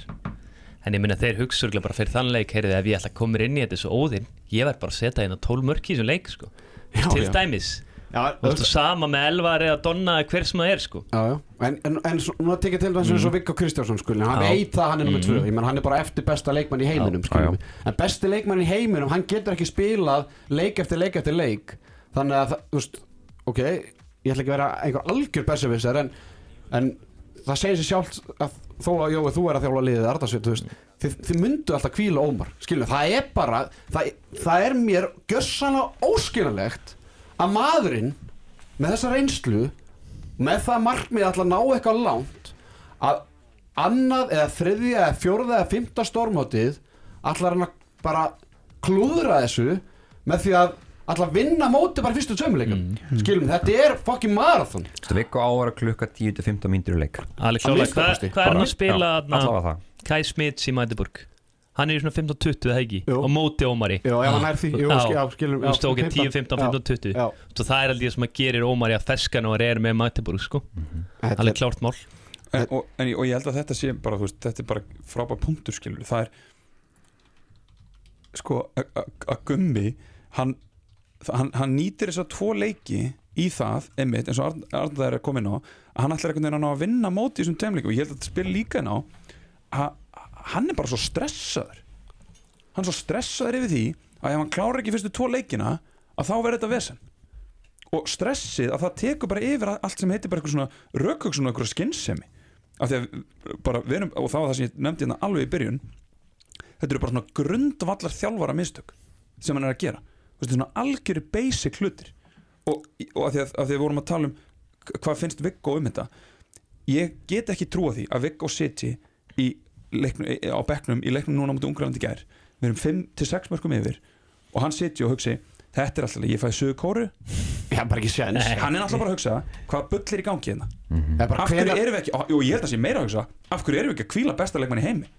en ég minna þeir hugsa örugglega bara fyrir þann leik heyrðu ef ég ætla að koma inn í þetta svo óðinn ég verð bara að setja inn á 12 mörk í þessum leik sko. Já, til já. dæmis Þú sama með Elvar eða Donna eða hver sem það er sko. Já, já, en, en, en núna tekið til þess eins og Viggo Kristjánsson skulni, hann veit það að hann er nummið Mhm. tvö, ég menn hann er bara eftir besta leikmann í heiminum, Já, en besti leikmann í heiminum, hann getur ekki spilað leik eftir leik eftir leik. Þannig að, þú veist, ok ég ætla ekki að vera einhver algjör besservisser en, en það segir sér sjálft að þó að Jói, þú er að þjála liðið Ardarsveit, þú veist, þið, þið myndu alltaf kvíla ómar, skiljum, það er bara það, það er mér gössanlega óskiljanlegt að maðurinn með þessa reynslu með það markmið að ná eitthvað langt að annað eða þriðja eða fjórða eða fymta stormótið ætla hann að bara klúðra þessu með því að ætla að vinna móti bara fyrstu tveimleikum mm. skilum, þetta er fucking marathon. Þetta vikku ávara klukka 10-15 mínútur í leik. Klálega, minnsta hvað, er hann að spila Kai Smits í Mætiburg hann er í svona 15-20 eða ekki? Og móti Ómari. Já, ef hann er því, Já. skil- já, skilum Þú veist, ok, 10, 15, 15, 20 já, Svo það er það sem að gerir Ómari að feskan og er með Magdeburg sko. Þetta Alveg er, klárt mál. En, og, en, og ég held að þetta sé bara, veist, þetta er bara frábær punktur skilur, það er sko, að- að að gummi hann, hann, hann nýtir þess að tvo leiki í það, einmitt, eins og Arndar er að koma inn á, að hann ætlar einhvern veginn að ná að vinna móti í þessum tveimleikum og ég held að þetta spila líka inn á að hann er bara svo stressaður. Hann er svo stressaður yfir því að ef hann klárar ekki fyrstu tvo leikina að þá verður þetta vesen. Og stressið að það tekur bara yfir allt sem heitir bara eitthvað svona rökhugsun og eitthvað skinnsemi af því að bara við erum, og það var það sem ég nefndi hérna alveg í byrjun þetta eru bara svona grundvallar þjálfara mistök sem hann er að gera. Þetta er svona algjöru basic hlutir. Og, og af því að, að við vorum að tala um hvað finnst Viggo um þetta ég get ekki trúa því að Viggo sitji í leiknum, á bekknum í leiknum núna á mútið Ungarlandi gær. Við erum 5-6 mörgum yfir og hann sitji og hugsi þetta er alltaf, ég fæði sögu kóru. Já, bara ekki séns. Nei. hann er alltaf bara að hugsa hvað bull er í gangi hérna. Það er bara af hverju erum við ekki, og ég held að sé meira að hugsa af hverju erum við ekki að kvíla besta leikmann í heimi?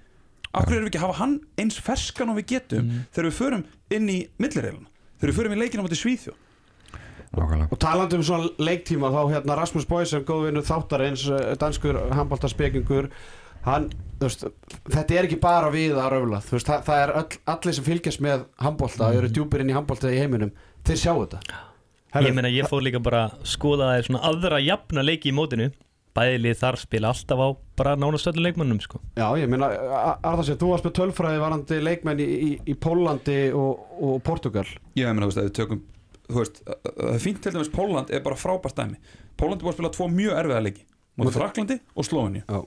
Af hverju erum við ekki að hafa hann eins ferskan og við getum þegar við förum inn í millireiluna þegar við förum í leikina móti Svíþjó Nákvæmlega. Og talandi um svona leiktíma þá hérna Rasmus Boysen, góðvinur þáttarins eh, danskur handbóltarspekingur hann, veist, þetta er ekki bara við að röfla, veist, það, það er öll, allir sem fylgjast með handbólta, eru djúpir inn í handbólta í heiminum, þeir sjá þetta. Herru, Ég meina ég fór líka bara að skoða það svona aðra jafna leiki í mótinu. Bæðilið þar spila alltaf á bara nánast öllum leikmannum sko. Já, ég meina, Arðarsson, þú varst með tölfræði varandi leikmenn í, í, í Pólandi og, og Portugal Ég meina, þú veist, að við tökum þú veist, að- að það er fínt til dæmis Póland er bara frábært dæmi. Póland er búið að spila tvo mjög erfiða leiki. Móti- Móti Fraklandi og Slóinni Já.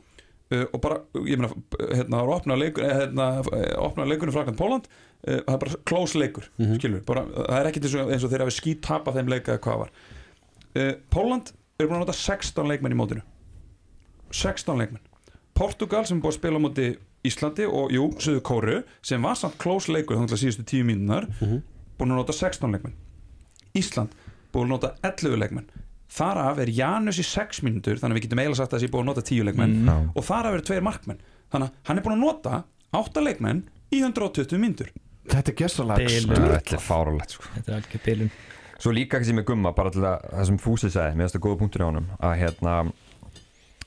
Uh, og bara, ég meina, hérna, það var opnað leikur, eh, hérna, opnað leikurinn Frakland Póland það er bara close leikur Mhm. skilur, bara, það er ekkit eins og, eins og þeir hafi skýt tapað þeim leika eða hvað var. Póland er búin að nota 16 leikmenn í mótinu. 16 leikmenn. Portugal sem er búið að spila á móti Íslandi og jú, Suðu Kóru sem var samt close leikur þannig að síðustu 10 mínunar Mhm. búin að nota 16 leikmenn. Ísland búin að nota 11 leikmenn þar af er Janus í 6 mínútur þannig að við getum eiginlega sagt að þessi búin að nota 10 leikmenn. Já. og þar af eru tveir markmenn. Þannig að hann er búin að nota 8 leikmenn í 120 mínútur. Þetta er Bilun. Þetta er fáralegt sko. Þetta er algjör bilun Svo líka ekki sem með gumma, bara til að það sem Fúsi sagði, mér finnst það góða punktur í honum að hérna,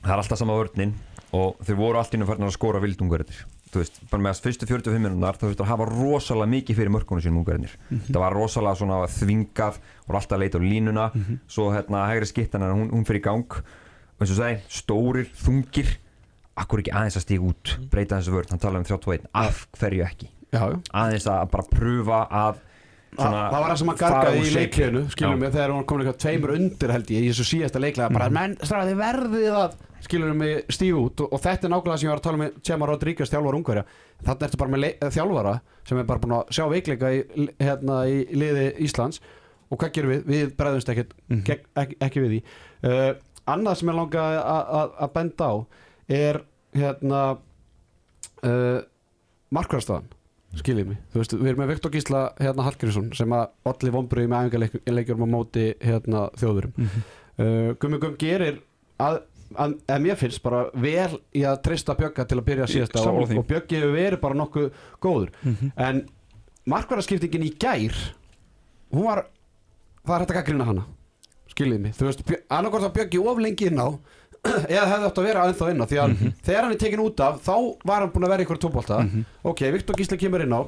það er alltaf sama vörninn og þeir voru allt innum færðin að skora vildungverðir þú veist, bara með að fyrstu 45 minúnar þá þurftu að hafa rosalega mikið fyrir mörkunum sínum ungverðinir það var rosalega svona þvingað og alltaf að leita á línuna. Svo hérna hægri skittan hún, hún fyrir í gang. Og eins og sagði, stórir, þungir akkur ekki aðeins að stíga út breyta þessu vörn, hann talaði um 31 af hverju ekki? Já, aðeins að bara pröfa að Þa, það var það sem að úr í leikliðinu skilur Já. mig þegar hún komin eitthvað tveimur undir held ég í þessu síðasta leiklega bara menn stráði verðið að skilur mig stíu út og, og þetta er nákvæmlega sem ég var að tala með Tjema Rodríguez þjálfar ungverja þannig ertu bara með leik, þjálfara sem er bara búin að sjá veikleika í, hérna, í liði Íslands og hvað gerum við? Við bregðumst ekkert Mhm. gegn- ekki, ekki við því uh, annað sem ég langa að- benda á er hérna uh, markvæðarstafan skiljið mig, þú veist, við erum með Viktor Gísla hérna Hallgrímsson sem að allir vonbröði með æfingarleikjurum á móti hérna þjóðurum Mhm. uh, Gummi Gumm gerir að, að, að mér finnst bara vel í að treysta Bjögga til að byrja síðasta og, og Bjöggi hefur verið bara nokkuð góður. En markvæðarskiptingin í gær hún var það er hægt að gaggrina hana skiljið mig, þú veist, annarkort að Bjöggi of lengi inn á eða hefði átt að vera ennþá inn á því að þegar hann er tekin út af þá var hann búin að vera ykkur tóbolta ok, Viktor Gísli kemur inn á.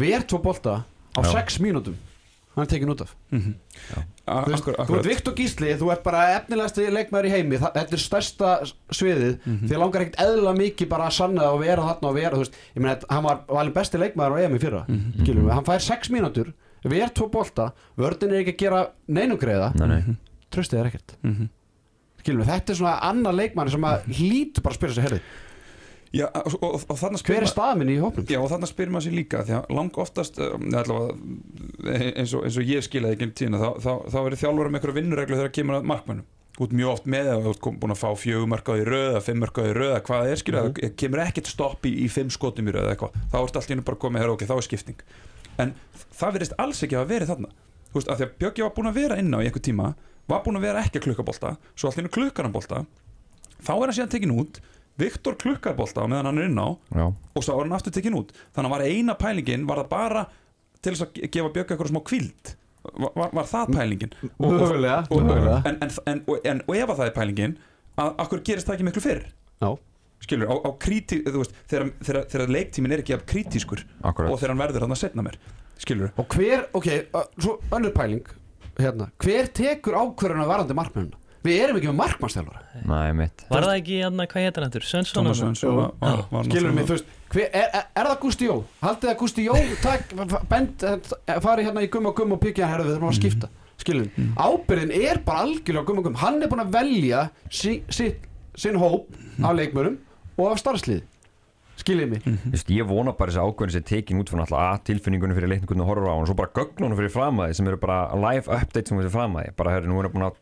Við er tóbolta á Já. 6 mínútum. Hann er tekin út af. Mhm. Þú, ert Viktor Gísli, þú ert bara efnilegasti leikmaður í heimi, þetta er stærsta sviðið, Mhm. því langar ekkert eðla mikið bara að sanna það og vera þarna og vera þú veist, ég meina, hann var valin besti leikmaður á EM í fyrra, Mhm. skilum við, hann fær 6 mínútur við er tvo bolta, vördin er ekki að gera neinum greiða, Nei, nei. tröstið er ekkert Mhm. skilum við, þetta er svona annar leikmaður sem að hlýtur bara að spyrja sig, herri, Já, og, og, og þarna spyr hver er ma- staða minn í hópnum? Já, og þarna spyrir maður sér líka því að lang oftast, um, allavega eins og, eins og ég skilaði ekki um tíðina þá, þá, þá er þjálfur með einhverja vinnureglu þegar kemur að markmönnum út mjög oft með að þú ert búin að fá fjögumarkaði röð eða fimmmarkaði röð eða hvað það er skilja, Mhm. það kemur ekkert stopp í, í fimm skotum í röð eða eitthvað, þá ert hennu bara komið hér ok, þá er skipting en það verðist alls ekki að verið þarna þú veist, af því að Bjöggi var búin að vera inn á í einhver tíma var búin að vera ekki að klukkabolta svo allt í hennu klukkar hann bolta þá er hann síðan tekin út Viktor klukkar bolta á meðan hann er inn á Já, og svo var hann aftur tekin út. Þannig að var eina pælingin var það bara til þess að ge- gefa Björk eitthvað smá kvild var, var, það pælingin? Og- og- Mögulega, en, en, en, og, en, og ef að það er pælingin að akkur gerist það ekki miklu fyrr? Já. skilur, á, á kríti, þú veist þegar, þegar, þegar leiktímin er ekki af krítískur akkurat. og þegar hann verður hann að setna mér skilur, Og hver, ok, uh, svo önnur pæling hérna, hver tekur ákvörðuna varandi markmennina? Við erum ekki með markmannstjálfara Nei, mitt Var það ekki, hérna, hvað hétt hann eftir? Svensson? Thomas? Svensson skilur mig, þú veist hver, er, er, er það Gusti Jó? Haldið að Gusti Jó tak, bend, eh, fari hérna í gum og gum og byggja herðu, við þurfum að skipta. Skilur mig, ábyrðin er bara algjörlega á gum og gum, hann er búin að velja sí, sitt, sinn hóp af leikmörum og af starfslið skilur mig, Þú veist, ég vona bara þessi ákvörðin sem tekin út frá náttúrulega að tilfinningunum fyrir leikningunum og horfur á hann og svo bara gögnunum fyrir framæði sem eru bara live update sem fyrir framæði bara hörru, nú er hann búin að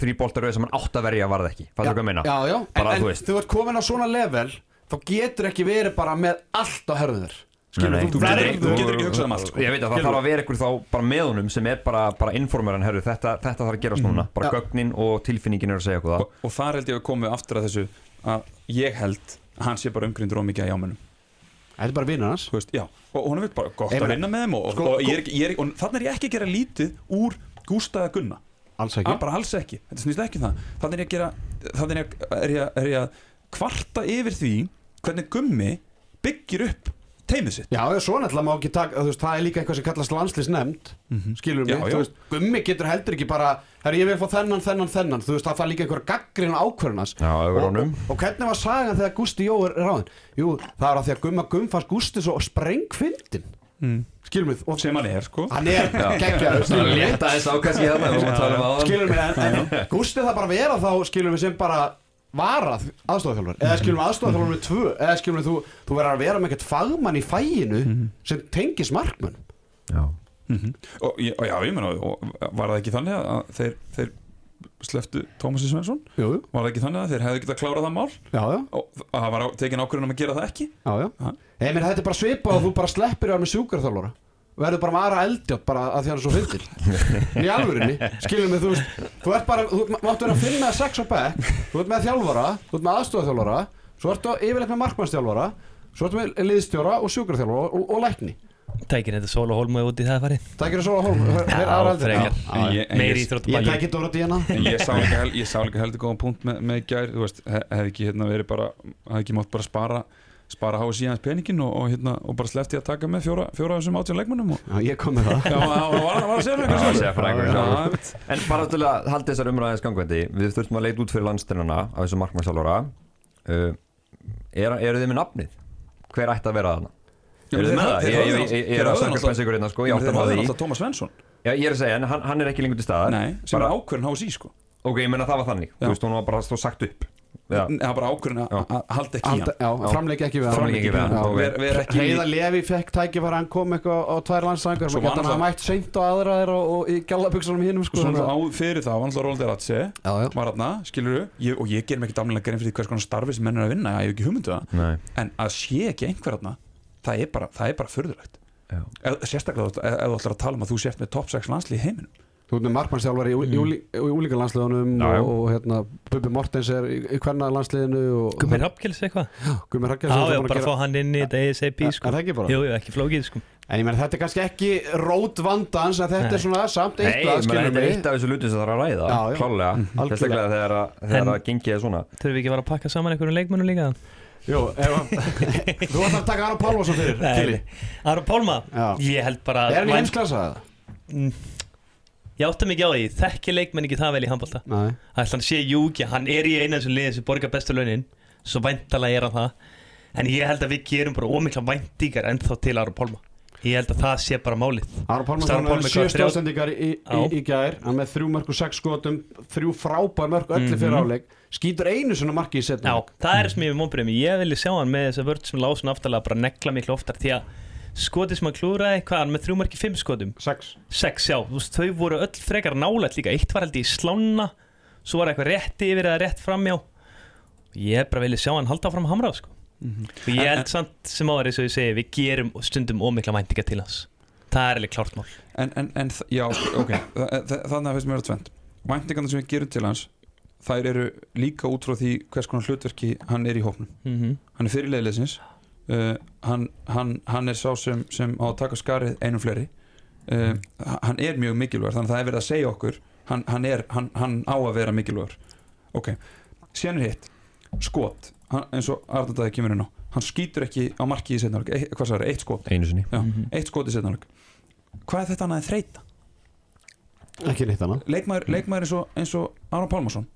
þrý boltar rauð sem hann átt að verja var það ekki Fattur hvað ég meina? já, já, en, Bara, en þú veist. þú ert komin á svona level þá getur ekki verið bara með allt á herðu þér. Skilur Nei, nei, þú getur verður ekki- þú getur ekki hugsað um allt, sko. Ég veit að það Skilur. þarf að vera ykkur þá bara með honum sem er bara, bara informer en herru, þetta, þetta þarf að gerast núna. Bara gögnin og tilfinningin er að segja okkur það. Og, og þar held ég að komum við aftur að þessu að ég held að hann sé bara umgrindur ómikið að jámennum þetta er bara vinnur hans. Þú veist, já, og hún er bara gott Ég að meina, vinna með þeim og, sko, og, ég er, ekki- ég er, og þannig er ég ekki að gera lítið úr Gústa eða Gunna alls ekki ah, bara alls ekki, þetta snýst ekki um það þannig er ég að gera þannig er ég, að- er ég, að- er ég að kvarta yfir því hvernig Gummi byggir upp teimið sitt Já, svo náttúrulega má ekki taka, þú veist, það er líka eitthvað sem kallast landslýsnefnd, skilur mig, Já, já. þú veist, gummi getur heldur ekki bara, herri, ég vil fá þennan, þennan, þennan, þú veist, það fær líka einhver gaggrin ákvörðunas. Já, yfir honum. Og, og hvernig var sagan þegar Gústi Jó er ráðin? Jú, það er að því að gumma gumm fannst Gústi svo sprengfindin, mm. skilur mig, og sem hann er sko. Hann er geggjaður, í þarna, við um aðan skilur mig, en, en Gústi það bara vera þá, skilur mig, sem bara varað aðstofþjálfur, eða skilur mig aðstofþjálfur með tvö, eða skilur mig, þú, þú verður að vera með eitthvað fagmann í fæinu sem tengis markmann. Já, og, ég- og já, ég meina, og var það ekki þannig að þeir, þeir sleftu Tómasi Svensson. Jú, jú. var það ekki þannig að þeir hefðu getað klárað það mál? Já, og að það var tekin ákvörðun um að gera það ekki? Nei, menn þetta er bara svipað og þú bara sleppir þér með sjúkarþjálfara og verður bara aðra eldjátt bara að því hann er svo fyndil í alvörinni, skilur mig, þú veist þú ert bara, þú máttu vera að finna sex á bekk. Þú ert með þjálfara, þú ert með aðstofaþjálfara svo ertu yfirleitt með markmannstjálfara svo ertu með liðstjóra og sjúkarþjálfara og, og, og lækni Tækin þetta sól og hólma út í það farið Það gerir svo að hólm, þeir aðra eldjátt frekar. Já, já. Ég- en Meiri ég- Ég sá líka, hel, ég sá líka heldur góðan punkt með, með gær, þú veist, hef, hef ekki hérna verið bara, hef ekki mátt bara spara spara háa síðans peningin og, og hérna og bara slefti að taka með fjóra, fjóra af þessum átján leikmennum og Já, ég kom með það já, það var, að segja fyrir einmitt. En bara til að halda þessar umræðis gangvendi Við þurftum að leita út fyrir landstennana af þessu markmannsjálfara uh, er, Eru þið með nafnið? Hver ætti að vera þarna? Já, Eru með þeir- það? þeir Ég, höfðu er þeir að höfðu sakka spensa ykkur hérna sko, ég Þeir átta höfðu maður því. náttúrulega Tómas Svensson. Já, ég er að segja, en hann, hann er ekki lengur til staðar. Nei, sem bara, er ákvörðin háa sí sko. Ok, ég meina það var þannig. Þú veist, hún var bara stóð sagt upp. Það var bara ákvörðin Já. að að halda ekki í hann. Já, framleik ekki við hann. Framleik ekki við hann, Já, ok. Ver, ver ekki Heiða Levi fekk tækifæri hann kom eitthvað á tvær landssangar Svo var hann hann- mætt seint á aðra þeirra og, og í gallabuksunum hinnum sko, Svo að- fyrir það, vann alltaf Róld já. var þarna, skilur ég, og ég ger mér ekki damlega grein fyrir því hvers konar starfi sem menn er að vinna, ég hef ekki hugmyndu það. Nei. En að sé ekki einhver þarna það er bara, það er bara. Ef- sérstaklega ef, ef þú ætlar að tala um að þú sért með top 6 landslið í heiminum Þú ert með markmannsjálfari í, í, í, í úlíka landsliðunum Já, já. og, og hérna Bubi Mortens er í, í hverna landsliðinu og Gummi Rappkels eitthvað Gummi Rakkels Já, já, bara fá hann inn í þetta ASAP Er sko það ekki bara? Jú, jú, ekki flókið sko En ég menn þetta er kannski ekki rót vandans en þetta Nei. er svona samt Nei, menn, skilur þetta er eitt af þessu luti sem það er að ræða Já, já. Klálega, Algjörlega. sérstaklega þegar að, þegar En- að gengið er svona Þurfum við ekki að fara að pakka saman einhverjum leikmönnum líka Jú, þú ætlar að taka Aron Pálvarsson fyrir. Kili. Aron Pálma? Já. Ég held bara Er hann í heimsklassa? Mm. Ég átta mikið á því, þekki leikmenn ekki það vel í handbólta Ætla hann sé júki, hann er í eina sem liðið sem borgar bestu launin. Svo væntalega er hann það. En ég held að við gerum bara ómikla væntingar ennþá til Aron Pálma. Ég held að það sé bara málið. Aron Pálmarsson er Pálmi sjö hvað, þrjá- stóðsendingar í, gær. Hann með þrjú mörg og sex skotum þrjú frábær mörg öllu Mhm. fyrir áleik skýtur einu svona marki í setnum. Já, það er sem ég við mómbreymi Ég vilja sjá hann með þessa vörð sem lásun aftalega bara negla miklu oftar Því að skotið sem hann klúraði, hvað hann með þrjú marki fimm skotum? Sex. Sex, já, þú veist, þau voru öll frekar nálægt líka. Eitt var held í slána Svo var eitthvað rétti yfir eða rétt framjá Ég bara vilja sjá hann halda fram hamrað sko. Og ég En- held samt sem eins og ég segi Við gerum stundum ómikla væntinga til hans. Það er alveg klárt mál. En, en, en já, ok, þa- þa- þannig að finnst mér að tvend væntingarna sem við gerum til hans þær eru líka út frá því hvers konar hlutverki hann er í hópnum. Mm -hmm. hann er fyrir leiðleysins uh, hann, hann, hann er sá sem, sem á að taka skarið einum fleiri. Uh, hann er mjög mikilvægur þannig að það er verið að segja okkur hann, hann, er, hann, hann á að vera mikilvægur. Ok, síðan er hitt. Skot, hann, eins og Arnaldaði kemur inn á. Hann skýtur ekki á marki í setnáleik e, hvað sagði, eitt skot, Einu sinni. Já, Mhm. eitt skot í setnáleik hvað er þetta annað en þreita? ekki neitt annað. Leikmaður, leikmaður eins, og, eins og Aron Pálmarsson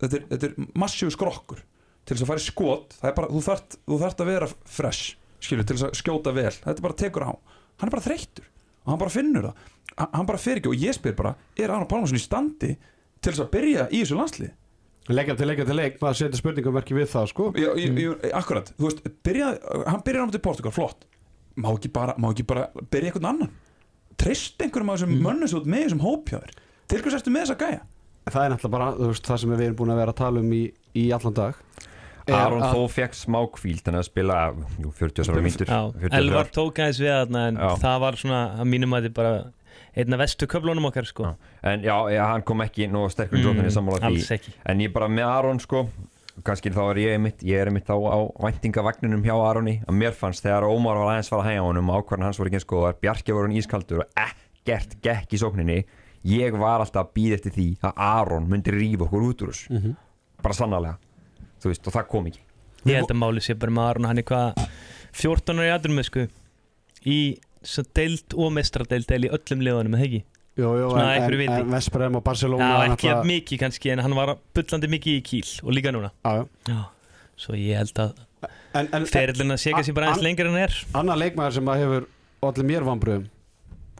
þetta er, þetta er massíu skrokkur. Til þess að fara í skot bara, þú þart, þú þart að vera fresh skilur, til þess að skjóta vel. Þetta bara tekur á, hann er bara þreyttur og hann bara finnur það, hann, bara fer ekki og ég spyr bara, er Aron Pálmarsson í standi til þess að byrja í þessu landslið leikja til leikja til leik maður setur spurningamerki við það sko. Ég, ég, ég, akkurat, þú veist, byrja, hann byrjar á mútið Portugal, flott. Má ekki bara, má ekki bara byrja einhvern annan? Treyst einhverjum af þessum mm. mönnum svo með þessum hópjáður til hvers ertu með þessa gæja það er náttúrulega bara veist, það sem við erum búin að vera að tala um í, í allan dag Aron þó fekk smá kvíld þannig að spila jú, 40 mínútur Já, 43. Elvar tók aðeins við þarna En Já. það var svona, að mínum að þið bara Einna vestu köflunum okkar sko Já. En já, já, hann kom ekki nóg sterkur mm, dróttinni sammála því En ég bara með Aron sko kannski þá er ég einmitt, ég er einmitt þá á væntingavagninum hjá Aroni að mér fannst þegar Ómar var aðeins fara að hægja honum ákvarðan hans voru ekki eins góðar, Bjarki voru hann ískaldur og ekkert gekk í sókninni ég var alltaf að býða eftir því að Aron myndi rífa okkur út úr þessu. Mhm. bara sannarlega. Þú veist, og það kom ekki. Ég held að máli sé bara með Aron hann er hvað 14 ára í aðrum með sko. Í svo deild og mestradeild eða í öllum liðanum með hegi Jú, jú, Svona en, einhverju en, viti. en Vesprem og Barcelona Já, ekki jafn mikið kannski en hann var bullandi mikið í kýl og líka núna. Já, já. Já, svo ég held að ferillin að sé kannski bara aðeins An- lengur en er. annar leikmaður sem að hefur allir mér vambröðum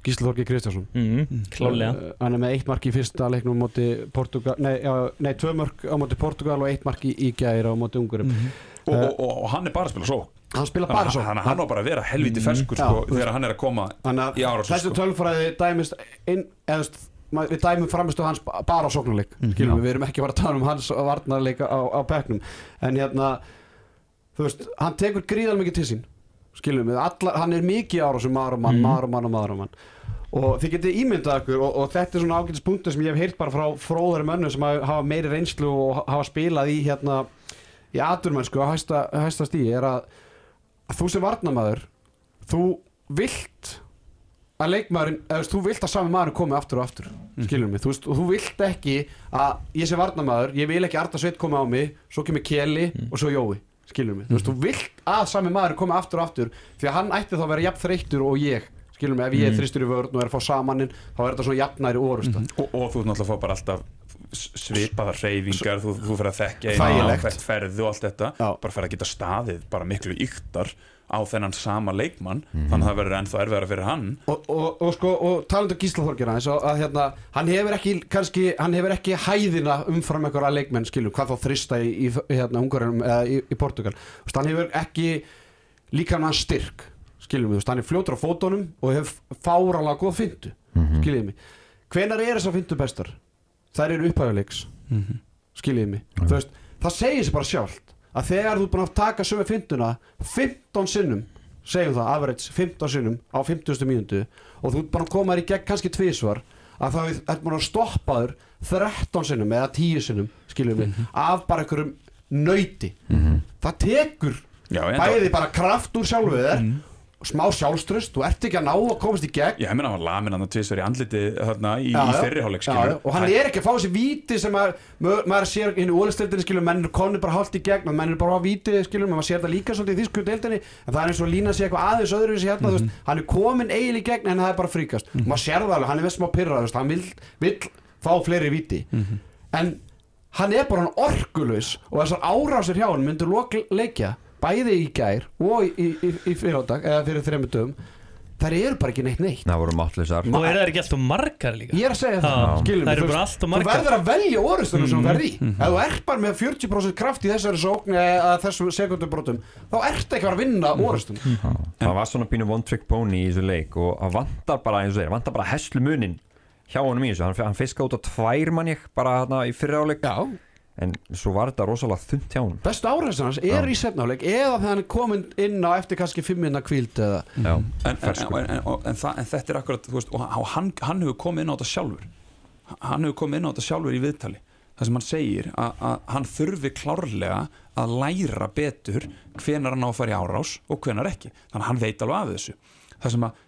Gísli Þorki Kristjánsson. Mm, Klálega Uh, hann er með eitt mark í fyrsta leiknum á móti Portugal, nei, já, nei tvö mark á móti Portugal og eitt mark í, í gæri á móti Ungurum og, og, og, og hann er bara að spila svo. Hann spila bara svo. hann, hann á bara að vera helviti ferskur Já, sko, þú veist. þegar hann er að koma þannig í árásir, þessu sko. tölfræði dæmist inn, eða þú veist, ma- við dæmum framistu hans ba- bara á sóknarleik Mhm. við, erum ekki að fara að tala um hans varnarleik á, á bekknum. En hérna þú veist, hann tekur gríðal mikið til sín skilum við, allar, hann er mikið árásum maður og mann, Mhm. maður og mann og maður og mann. Og þið getið ímyndað okkur og, og þetta er svona ágætis punktur sem ég hef heyrt bara frá fróðari mönnum sem hafa meiri reynslu og hafa spilað í hérna í aturmennsku á hæsta, hæsta stíi er að, að þú sem varnamaður þú vilt að leikmaðurinn, eða þú þú vilt að sami maður komi aftur og aftur, skilur mig? Þú veist, og þú vilt ekki að ég sé varnamaður ég vil ekki Arda Sveit komi á mig svo kemur Keli og svo Jói skilur mig, þú veist, þú vilt að sami maður komi aftur og aftur, því að hann ætti þá að vera jafn þreyttur og ég, skilur mig, ef ég er þristur í vörn og er að fá samaninn, þá er þetta svona jafnæri orusta og, og þú náttúrulega fá bara alltaf svipaðar hreyfingar þú, þú fyrir að þekkja Þægilegt. hvert ferðu og allt þetta. Já. bara fyrir að geta staðið bara miklu yktar á þennan sama leikmann þannig að það verður ennþá erfiðara fyrir hann. Og, og, og sko, og talandu Gísla Þorgir aðeins og að hérna, hann hefur ekki kannski, hann hefur ekki hæðina umfram einhverja leikmenn, skilur, hvað þá þrista í, í hérna, ungarunum eða í, í Portugal. Þú veist, hann hefur ekki líka hann styrk, skilur mig, hann er fljótur á fótunum og hefur fáralega góð fyndu, mm skiljið mig. Hvenar er þessar fyndu bestar? þær eru upphæfuleiks skiljið mig, þú veist, það segir sér bara sjálft að þegar þú er búin að taka sömu fynduna 15 sinnum segjum það, average 15 sinnum á 50. mínútu og þú er bara að koma þér í gegn kannski tvísvar að það er búin að stoppa þér 13 sinnum eða 10 sinnum skiljum við, af bara einhverjum nöyti það tekur Já, bæði bara kraft úr sjálfu þér og smá sjálfströst, þú ert ekki að ná að komast í gegn. Já, ég meina hann var lamin hann að tvisvar í andliti þarna í, í fyrriháleik og hann er ekki að fá þessi víti sem að ma- maður sér hinn í ólistöldinni skilur menn er konni bara hálft í gegn menn er bara á víti skilur maður sér það líka svolítið í þýsku deildinni en það er eins og lína sé eitthvað aðeins öðru hérna, mm veist, hann er komin eiginlega í gegn en það er bara fríkast. Og maður sér það alveg, hann er veist smá pyrrað veist, hann vil, vil fá fleiri víti. En hann er bara hann orkulus og þessar árásir hjá hann myndur leikja bæði í gær og í, í, í, í fyrirháttag eða fyrir þreymur dögum þær eru bara ekki neitt neitt. Það voru máttlisar Og eru það ekki alltaf margar líka? Ég er að segja það, Já. skilur Það eru bara veist, allt of Þú margar. verður að velja orustunum sem þú verð í. Ef þú ert bara með 40% kraft í þessari sókn eða þessum sekundubrotum þá ertu ekki að fara að vinna orustunum það var svona pínu one trick pony í þessu leik og hann vantar bara, eins og þeir, vantar bara heslu munin hjá honum í þessu, hann, hann fiska út á tvær mann ég bara hérna í fyrri áleik Já, en svo var þetta rosalega þunnt hjá honum. Bestu árustunum hans er í setnáleik eða þegar hann er komin inn á eftir kannski 5 minna kvíld eða Já, en, en, en, en, en, það, en þetta er akkurat veist, og og hann, hann hefur komið inn á þetta sjálfur. Hann hefur komið inn á þetta sjálfur í viðtali. Það sem hann segir að, að hann þurfi klárlega að læra betur hvenar hann á að fara í árás og hvenar ekki, þannig að hann veit alveg af þessu. Það sem að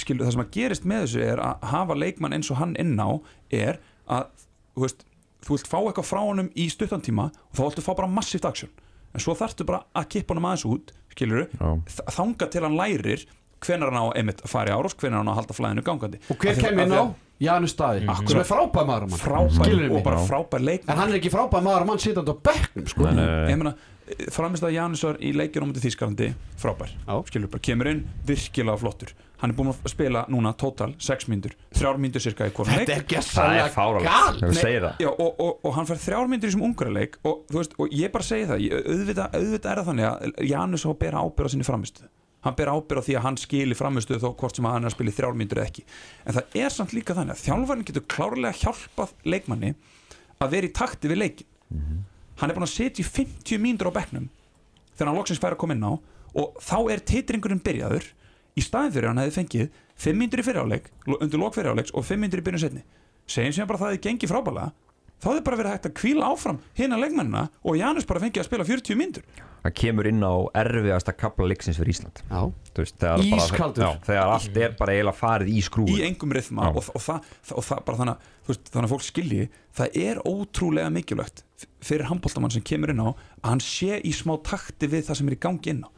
skilu, það sem að gerist með þessu er að hafa leikmann eins og hann inn á er að þú veist, þú vilt fá eitthvað frá honum í stuttan tíma og þá viltu fá bara massíft aksjón en svo þarftu bara að kippa honum aðeins út skilur Já. þanga til hann lærir hvenar hann á að fara í árás hvenar hann á að halda flæðinu gangandi. Og hver kemur af inn því á? að Janus Staði sem er frábæð maður mann. Frábær og bara frábær leik En hann er ekki frábæð maður mann sitandi á bekknum sko. Framist að Janusar í leikjum á mútið Þískalandi frábær, skilur bara kemur inn virkilega flottur, hann er búin að spila núna total 6 mínútur, 3 mínútur cirka í hvort Þetta er það gessanlega fáralegt gal þegar þú Nei, segir það. Já, og, og, og hann fær þrjár myndir í þessum ungarleik og, þú veist, og ég bara segi það ég, auðvitað, auðvitað er það þannig að Janus á að bera ábyrða sinni framistuð hann ber ábyrða því að hann skili framistuð þó hvort sem að hann er að spila í þrjár myndir eða ekki. En það er samt líka þannig að þjálfarinn getur klárlega hjálpað leikmanni að vera í takti við leikin hann er búin að setja í 50 mínútur á bekknum þegar hann loksins fær að koma inn á og þá er titringurinn byrjaður í staðin fyrir hann hefði fengið 5 mínútur í fyriráleik undir lok fyriráleiks og 5 mínútur í byrjun setni segjum sem bara að það hefði gengið frábælega þá hefði bara verið hægt að kvíla áfram hina leikmennina og Janus bara fengið að spila 40 myndur hann kemur inn á erfiðasta kapla leiksins fyrir Ísland. Veist, þegar bara- Ískaldur. já, þegar allt er bara eiginlega farið í skrúin í engum rithma Já. og, og, það, og það bara þannig, veist, þannig að fólk skilji það er ótrúlega mikilvægt fyrir handbóltamann sem kemur inn á að hann sé í smá takti við það sem er í gangi inn á.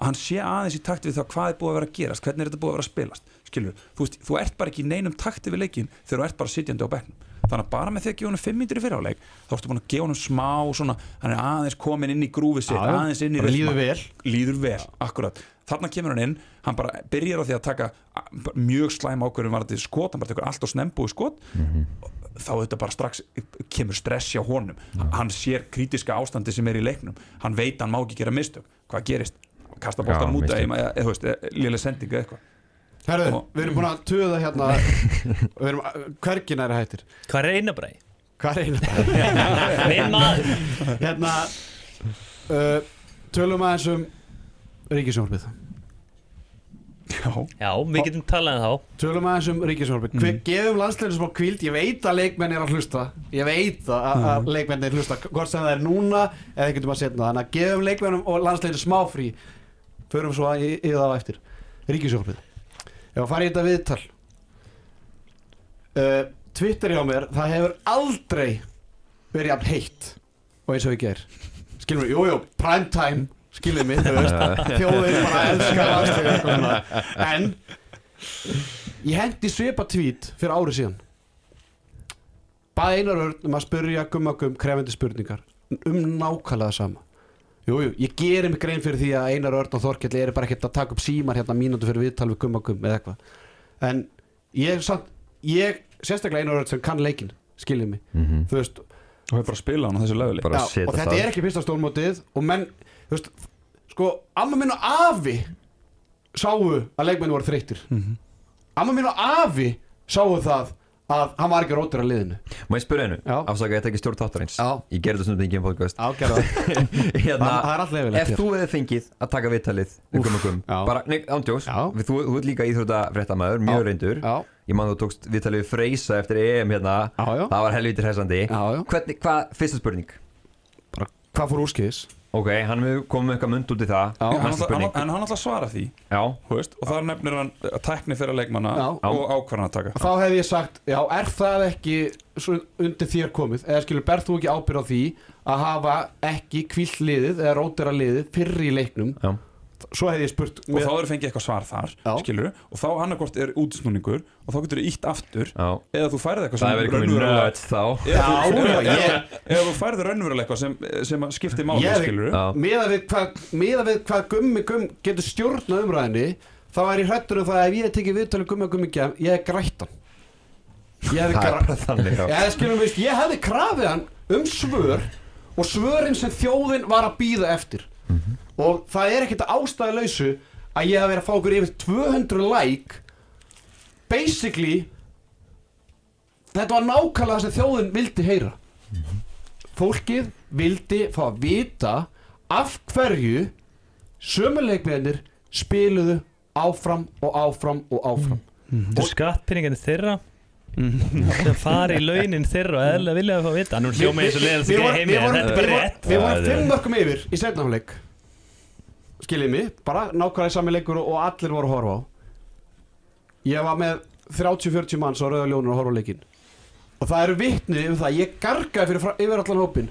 Að hann sé aðeins í takti við það hvað er búið að vera að gerast hvernig er þetta búið að vera að spilast skilur, þú, veist, þú ert bara ekki í neinum takti við leikin þegar þú ert bara sitjandi á bekknum þannig að bara með því að gefa honum 5 mínútur í fyrirháleik þá ertu búin að gefa honum smá svona hann er aðeins komin inn í grúfi sitt aðeins inn í líður vel. líður vel, akkurat. Þarna kemur hann inn, hann bara byrjar á því að taka mjög slæm ákvörðum var þetta skot, hann bara tekur allt og snembúi skot. Þá þetta bara strax kemur stress hjá honum, hann sér kritiska ástandi sem er í leiknum, hann veit að hann má ekki gera mistök, hvað gerist? Kasta bóltan múta eða, eða, þú veist, lélega sendingu eða eitthvað herðu, Og- við erum búin að töða hérna. Við erum hvergin er hættir? Hvað er eina bræði? Hvað er einu? Minn maður. Hérna uh, Tölum aðeins um Ríkisjónarbið já, Já, við getum talað um þá. Tölum aðeins um Ríkisjónarbið mm. Gefum landsleginu smá kvíld Ég veit að leikmenn er að hlusta. Ég veit að, að, að leikmenn er að hlusta Hvort sem það er núna eða einhvern veginn að setna Þannig að gefum leikmennum og landsleginu smá frí. Förum svo í, í það á eftir Ríkisjónarbið Ef að fara í þetta viðtal. Uh, Twitter hjá mér Það hefur aldrei verið jafn heitt og eins og ég ger skilur mig, jújú, prime time skilur mig, þú veist, þjóðir bara elska landsleik en ég hendi svipa tweet fyrir árið síðan. Baði einar örn um að spyrja gummagum krefendi spurningar. Um nákvæmlega sama Jújú, ég gerir mig grein fyrir því að Einar Örn og Þorkell eru bara ekkert að taka upp símar hérna mínútu fyrir viðtal við gummagum eða eitthvað. En ég samt, ég sérstaklega Einar Örn sem kann leikinn skiljið mig, Mhm. þú veist og hefur bara að spila hann á þessu löguleik og þetta það. er ekki fyrsta stórmótið og menn, þú veist sko, amma minn og afi sáu að leikmenn voru þreyttir. Amma minn og afi sáu það að hann var ekki rótur að liðinu. Má ég spyrja einu? Afsaka, ég tek ekki stjórn þáttarins. Já. Ég gerði stundum ekki um podcast hérna, er Ef þú hefði fengið að taka og gum já. Bara, nei, ándjós. Þú, þú ert líka íþróttafréttamaður, mjög reyndur. Ég man þú tókst viðtalið við Freysa eftir EM hérna. Já, já, Það var já. Hvernig, hvað, fyrsta spurning? Bara, hvað fór úrskiðis Ok, hann hefur komið með eitthvað mynd út í það. Já. En hann hann- en hann að svara því. Já, þú veist, og þar nefnir hann að tækni fyrir leikmanna Já. og ákvarðan að taka þá hefði ég sagt, já, er það ekki svo undir þér komið? Eða skilur, berð þú ekki ábyrð á því að hafa ekki kvill liðið eða rótera liðið fyrr í leiknum? Já svo hefði ég spurt og þá eru fengið eitthvað svar þar skilur, og þá annarkort er útsnúningur og þá getur þú ítt aftur Já, eða þú færið eitthvað það hefur verið komið raunverulega- eða þú- Já, eða- já, ég- eða- eða þú færið raunverulega eitthvað sem, sem að skipti máli miða við hvað, miða við hvað gummi gum getur stjórnað umræðinni þá er ég hrættur um það að ef ég hef tekið viðtölu gummi gummi gem, ég hef er já. ég, ég hefði krafið hann um svör og svörin sem þjóðin var að býða eftir og það er ekkert ástæðu lausu að ég hef verið að fá okkur yfir 200 like. Basically þetta var nákvæmlega það sem þjóðin vildi heyra. Fólkið vildi fá að vita af hverju sömuleikmennir spiluðu áfram og áfram og áfram. Þetta er skattpenningarnir þeirra. Það fari í launin þeirra og eðlilega vilja að fá að vita. Við vorum- fimm mörgum yfir í setnafleik Skiljið mig, bara nákvæmlega sami leikur og allir voru að horfa á. Ég var með 30-40 manns á Rauða Ljónur að horfa á leikinn. Og það eru vitni um það Ég gargaði fyrir yfir allan hópin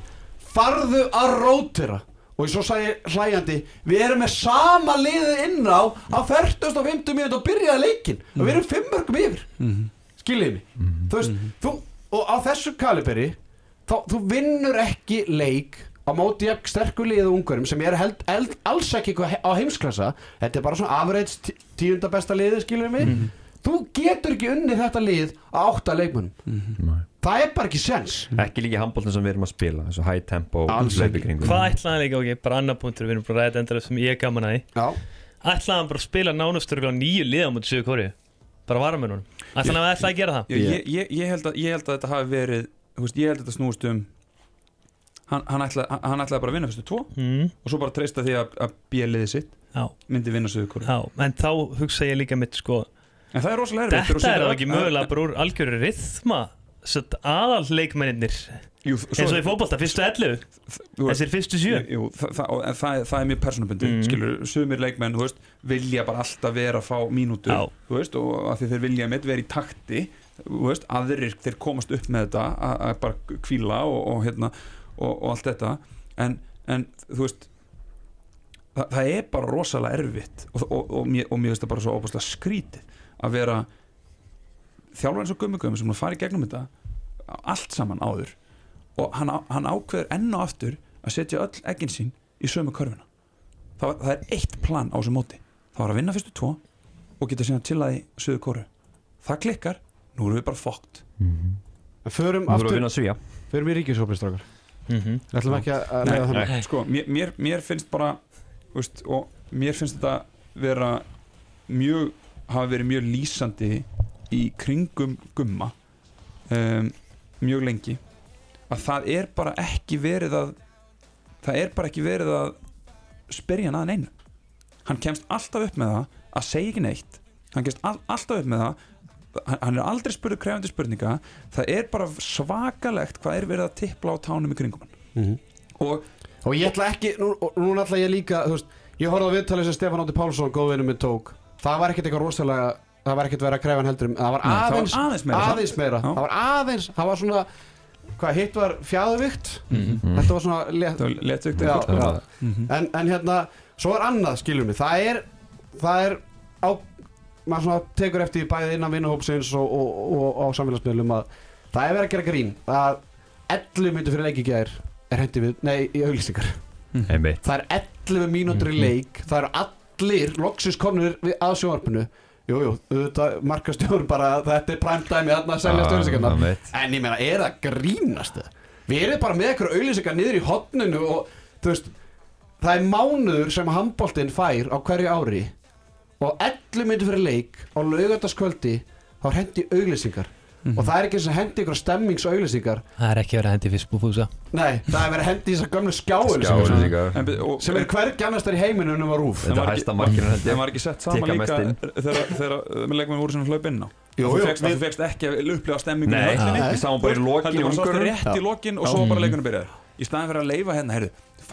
Farðu að rótira Og ég svo sagði hlæjandi Við erum með sama liðið inn á Á 40 og 50 mínúti og byrjaði leikinn. Og við erum fimm mörgum yfir. Skiljið mig? Þú veist, þú, og á þessu kaliberi þá, þú vinnur ekki leik á móti jafn sterkur liðu ungarum sem er held, held, alls ekki á heimsklassa. Þetta er bara svona average tí- tíunda besta liði skilur mig? Þú getur ekki unnið þetta lið á átta leikmönnum. Það er bara ekki sens. Ekki líka handbóltin sem við erum að spila Þessu high tempo ekki. Hvað ætlaði hann líka, ok, bara annar punktur Við erum bara að ræða endara sem ég er gaman að því. Hann bara að spila nánastur á nýju liða mútið Suður Kóri? Bara varamennunum Ætlaði hann að ætlaði að gera það? Ég, ég, ég, ég, held að, ég held að þetta hafi verið ég held að þetta snúist um hann, hann, ætlaði, hann ætlaði bara að vinna fyrstu tvo mm, og svo bara treysta því að, að bíliði sitt Já, myndi vinna sögur já, en þá hugsa ég líka mitt sko en það er rosalega erfitt Þetta er það ekki mögulega bara úr algjöru rithma aðal leikmenninir Jú, eins og í fótbolta, fyrstu 11 þessir fyrstu 7 Jú, það, og- en það, er mjög persónubundi Mm. skilur, sumir leikmenn, veist, vilja bara alltaf vera að fá þú veist og að því þeir vilja mitt vera í takti veist, aðrir, þeir komast upp með þetta að, að bara kvíla og, og hérna og, og allt þetta. En, en þú veist það, það er bara rosalega erfitt og, og, og, mér, og mér finnst það bara svo óbúslega skrítið að vera þjálfur eins og gummi gummi sem að fara í gegnum þetta allt saman áður og hann, hann ákveður enn og aftur að setja öll eggin sín í sömu körfuna. Það, það er eitt plan á þessu móti. Það var að vinna fyrstu tvo og geta síðan til að í söðu kóru það klikkar, nú erum við bara fókt förum Þú voru að aftur, förum í ríkisópistrákar Mhm. Við ætlum ekki að Nei, þannig nei, sko, mér, mér, mér finnst bara veist, og mér finnst þetta vera mjög hafa verið mjög lýsandi í kringum gumma um, mjög lengi. Að það er bara ekki verið að það er bara ekki verið að spyrja hann að neinu. Hann kemst alltaf upp með það að segja ekki neitt. Hann kemst all, alltaf upp með það hann er aldrei spurður krefandi spurninga það er bara svakalegt hvað er verið að tippla á tánum í kringum hann Mhm. og Og ég ætla ekki, nú, og nú ætla ég líka veist, Ég horfði á viðtalið sem Stefán Átti Pálsson góðvinni minn tók Það var ekkert eitthvað rosalega Það var ekkert verið að kræfa hann heldur um Það var Nei, það var aðeins, aðeins meira, aðeins meira. Það var aðeins, það var svona Hvað hitt var fjæðuvikt Mhm. Þetta var svona let, var letugt já, já. Mhm. En, en hérna, svo er annað skiljum við Það er, það er á, maður svona tekur eftir bæði innan vinnahópsins og, og, og, á samfélagsmiðlum að það er verið að gera grín að 11 myndir fyrir leiki gær er hendi við, nei, í auglýsingar. Einmitt. Það er 11 mínútur í leik það eru allir loksins komnir við að sjónvarpinu. Jú, jú, auðvitað markastjórn bara þetta er prime time þarna að selja stjórnlýsingarna Einmitt. En ég meina, er það grínast? Við erum bara með eitthvað auðlýsingar niður í hotninu og þú veist það er mánuður sem handboltinn fær á hverju ári og 11 myndir fyrir leik á laugardagskvöldi þá hendi auðlýsingar og það er ekki þess að hendi ykkur stemmingsauðlýsingar Það er ekki verið að hendi fyrst búfúsa Nei, það er verið að hendi þessar. En be- og- sem er hvergi annars þar í heiminum um að rúf Þetta var held það var ekki sett saman líka inn. þegar, þegar með leikmenn voru svona hlaup inn á. Jú, þú fegst, við- þú fegst ekki að upplifa stemmingu Nei, Nei. við sáum bara í lokin í heldur bara rétt í lokin og svo bara leikunum byrjaði. Í staðin fyrir að leifa hérna, heyrðu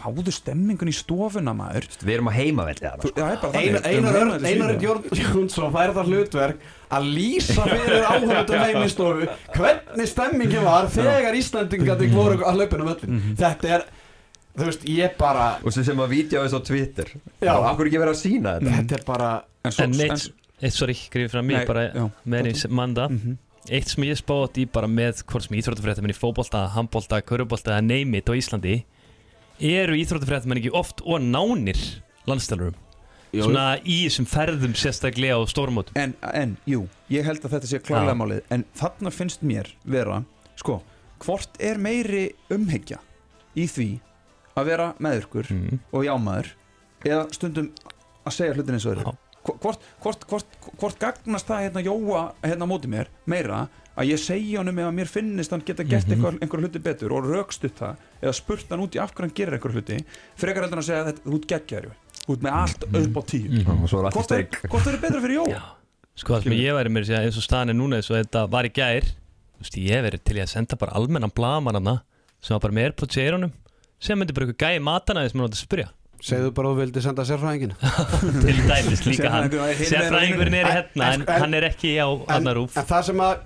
fáðu stemmingun í stofuna maður Við erum að heimavelli sko. það Einar. Einar, Jónsson fær það hlutverk að lýsa fyrir áhörðum heim í stofu hvernig stemmingin var þegar Íslandingarnir voru að hlaupinu möllin þetta er, þú veist, ég bara Og sem sem að vídeo þess á Twitter Já. Og Akkur ekki verið að sína þetta þetta er bara En svo- En en- eitt, eitt sorry, grifið fram Nei, mig bara já. með sem manda Mhm. Eitt sem ég spátt í bara með hvort sem íþróttafréttamenn í fótbolta, handbolta, körubolta eða neymit á Íslandi eru íþróttafréttamenn ekki oft og nánir landstælurum Svona í þessum ferðum sérstaklega á stórmótum en, en, jú, ég held að þetta sé klárlega Já. málið. En þarna finnst mér vera sko, hvort er meiri umhyggja í því að vera meðurkur mm. og jámaður eða stundum að segja hlutin eins og þeirra hvort, hvort, hvort, hvort gagnast það hérna Jóa hérna á móti mér meira að ég segja honum ef að mér finnist hann geta gert Mhm. einhver, einhver hluti betur og rökstutt það eða spurt hann út í af hverju hann gerir einhver hluti frekar heldur en að segja að þetta- þú ert geggjaður þú ert með allt upp á tíu. Og svo allt í hvort er, er betra fyrir? Já. Sko það sem ég væri mér að segja eins og staðan er núna eins og þetta var í gær veist, ég verið til í að senda bara almennan blaman sem var bara með Airpods í eyrunum sem myndi bara eitthvað gæi matana þess að maður átti að spyrja. Segðu bara að þú vildi senda sérfræðingin til dæmis líka hann Sérfræðingurinn er Sérfræðingurinn er En- hérna en en- hann er ekki á annar rúf. en það sem að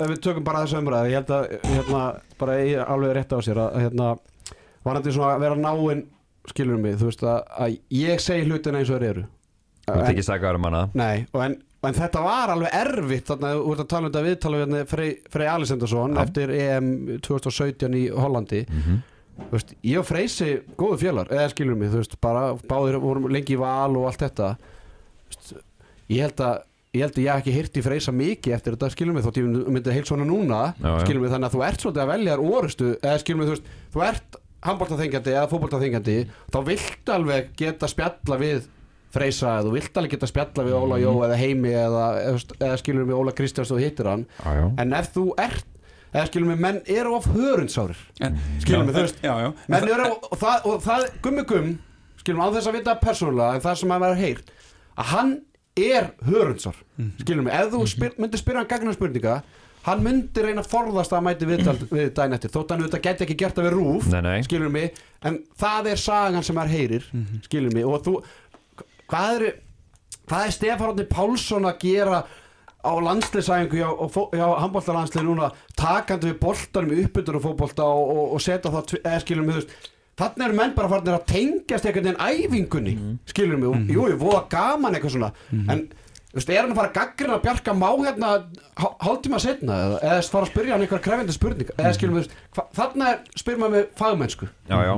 ef við tökum bara þessu umræði ég held að hérna, bara ég alveg rétt á sér að hérna, varandi svona að vera náinn skilur mig, þú veist að, að ég segi hlutina eins og þeir eru. Þú ert En- ekki sagaður um hana. Nei, og en, en þetta var alveg erfitt þannig að þú ert að tala um þetta viðtala við hérna Frey, Frey Alessandarsson eftir EM 2017 í Hollandi. Mhm. Þú veist, ég og Freysi góðu fjölar, eða skilur mig þú veist, bara báðir vorum lengi í val og allt þetta. Þú veist, ég held að ég held að ég hef ekki heyrt í Freysa mikið eftir þetta skilur mig þótt ég myndi- myndi heilt svona núna Já, já. skilur mig þannig að þú ert svolítið að velja þér orustu eða skilur mig þú veist, þú ert handbóltaþengjandi eða fótbóltaþengjandi þá viltu alveg geta spjalla við Freysa eða þú vilt alveg geta spjalla við Óla Jó eða Heimi eða, eða, eða skilur mig Óla Kristjáns og hittir hann. Já, já. En ef þú ert eða skilur mig menn eru of hörundsárir En- skilur mig Já, þú veist menn eru að er að hann er hörundsár. Skilur mig? Ef þú spyr, myndir spyrja hann gagnar spurninga hann myndi reyna að forðast að mæti viðtal við dæn eftir þótt hann auðvitað geti ekki gert það við rúf Nei, nei. skilur mig, en það er sagan sem maður heyrir, skilur mig? Og þú, hvað er hvað er Stefán Átni Pálsson að gera á landsliðsæðingu hjá, hjá handbóltalandslið núna takandi við boltanum í uppbyttur og fótbolta og, og, og setja eða skilur mig þú veist Þannig eru menn bara farin að tengjast einhvern veginn æfingunni, skilur mig, og jú, ég voða gaman eitthvað svona, en þú veist, er hann að fara að gaggrina að bjarga má hérna hál- hálftíma setna, eða, eða fara að spyrja hann einhver krefindi spurninga, eða skilur mig, þarna er, spyr maður með fagmennsku. Já, já.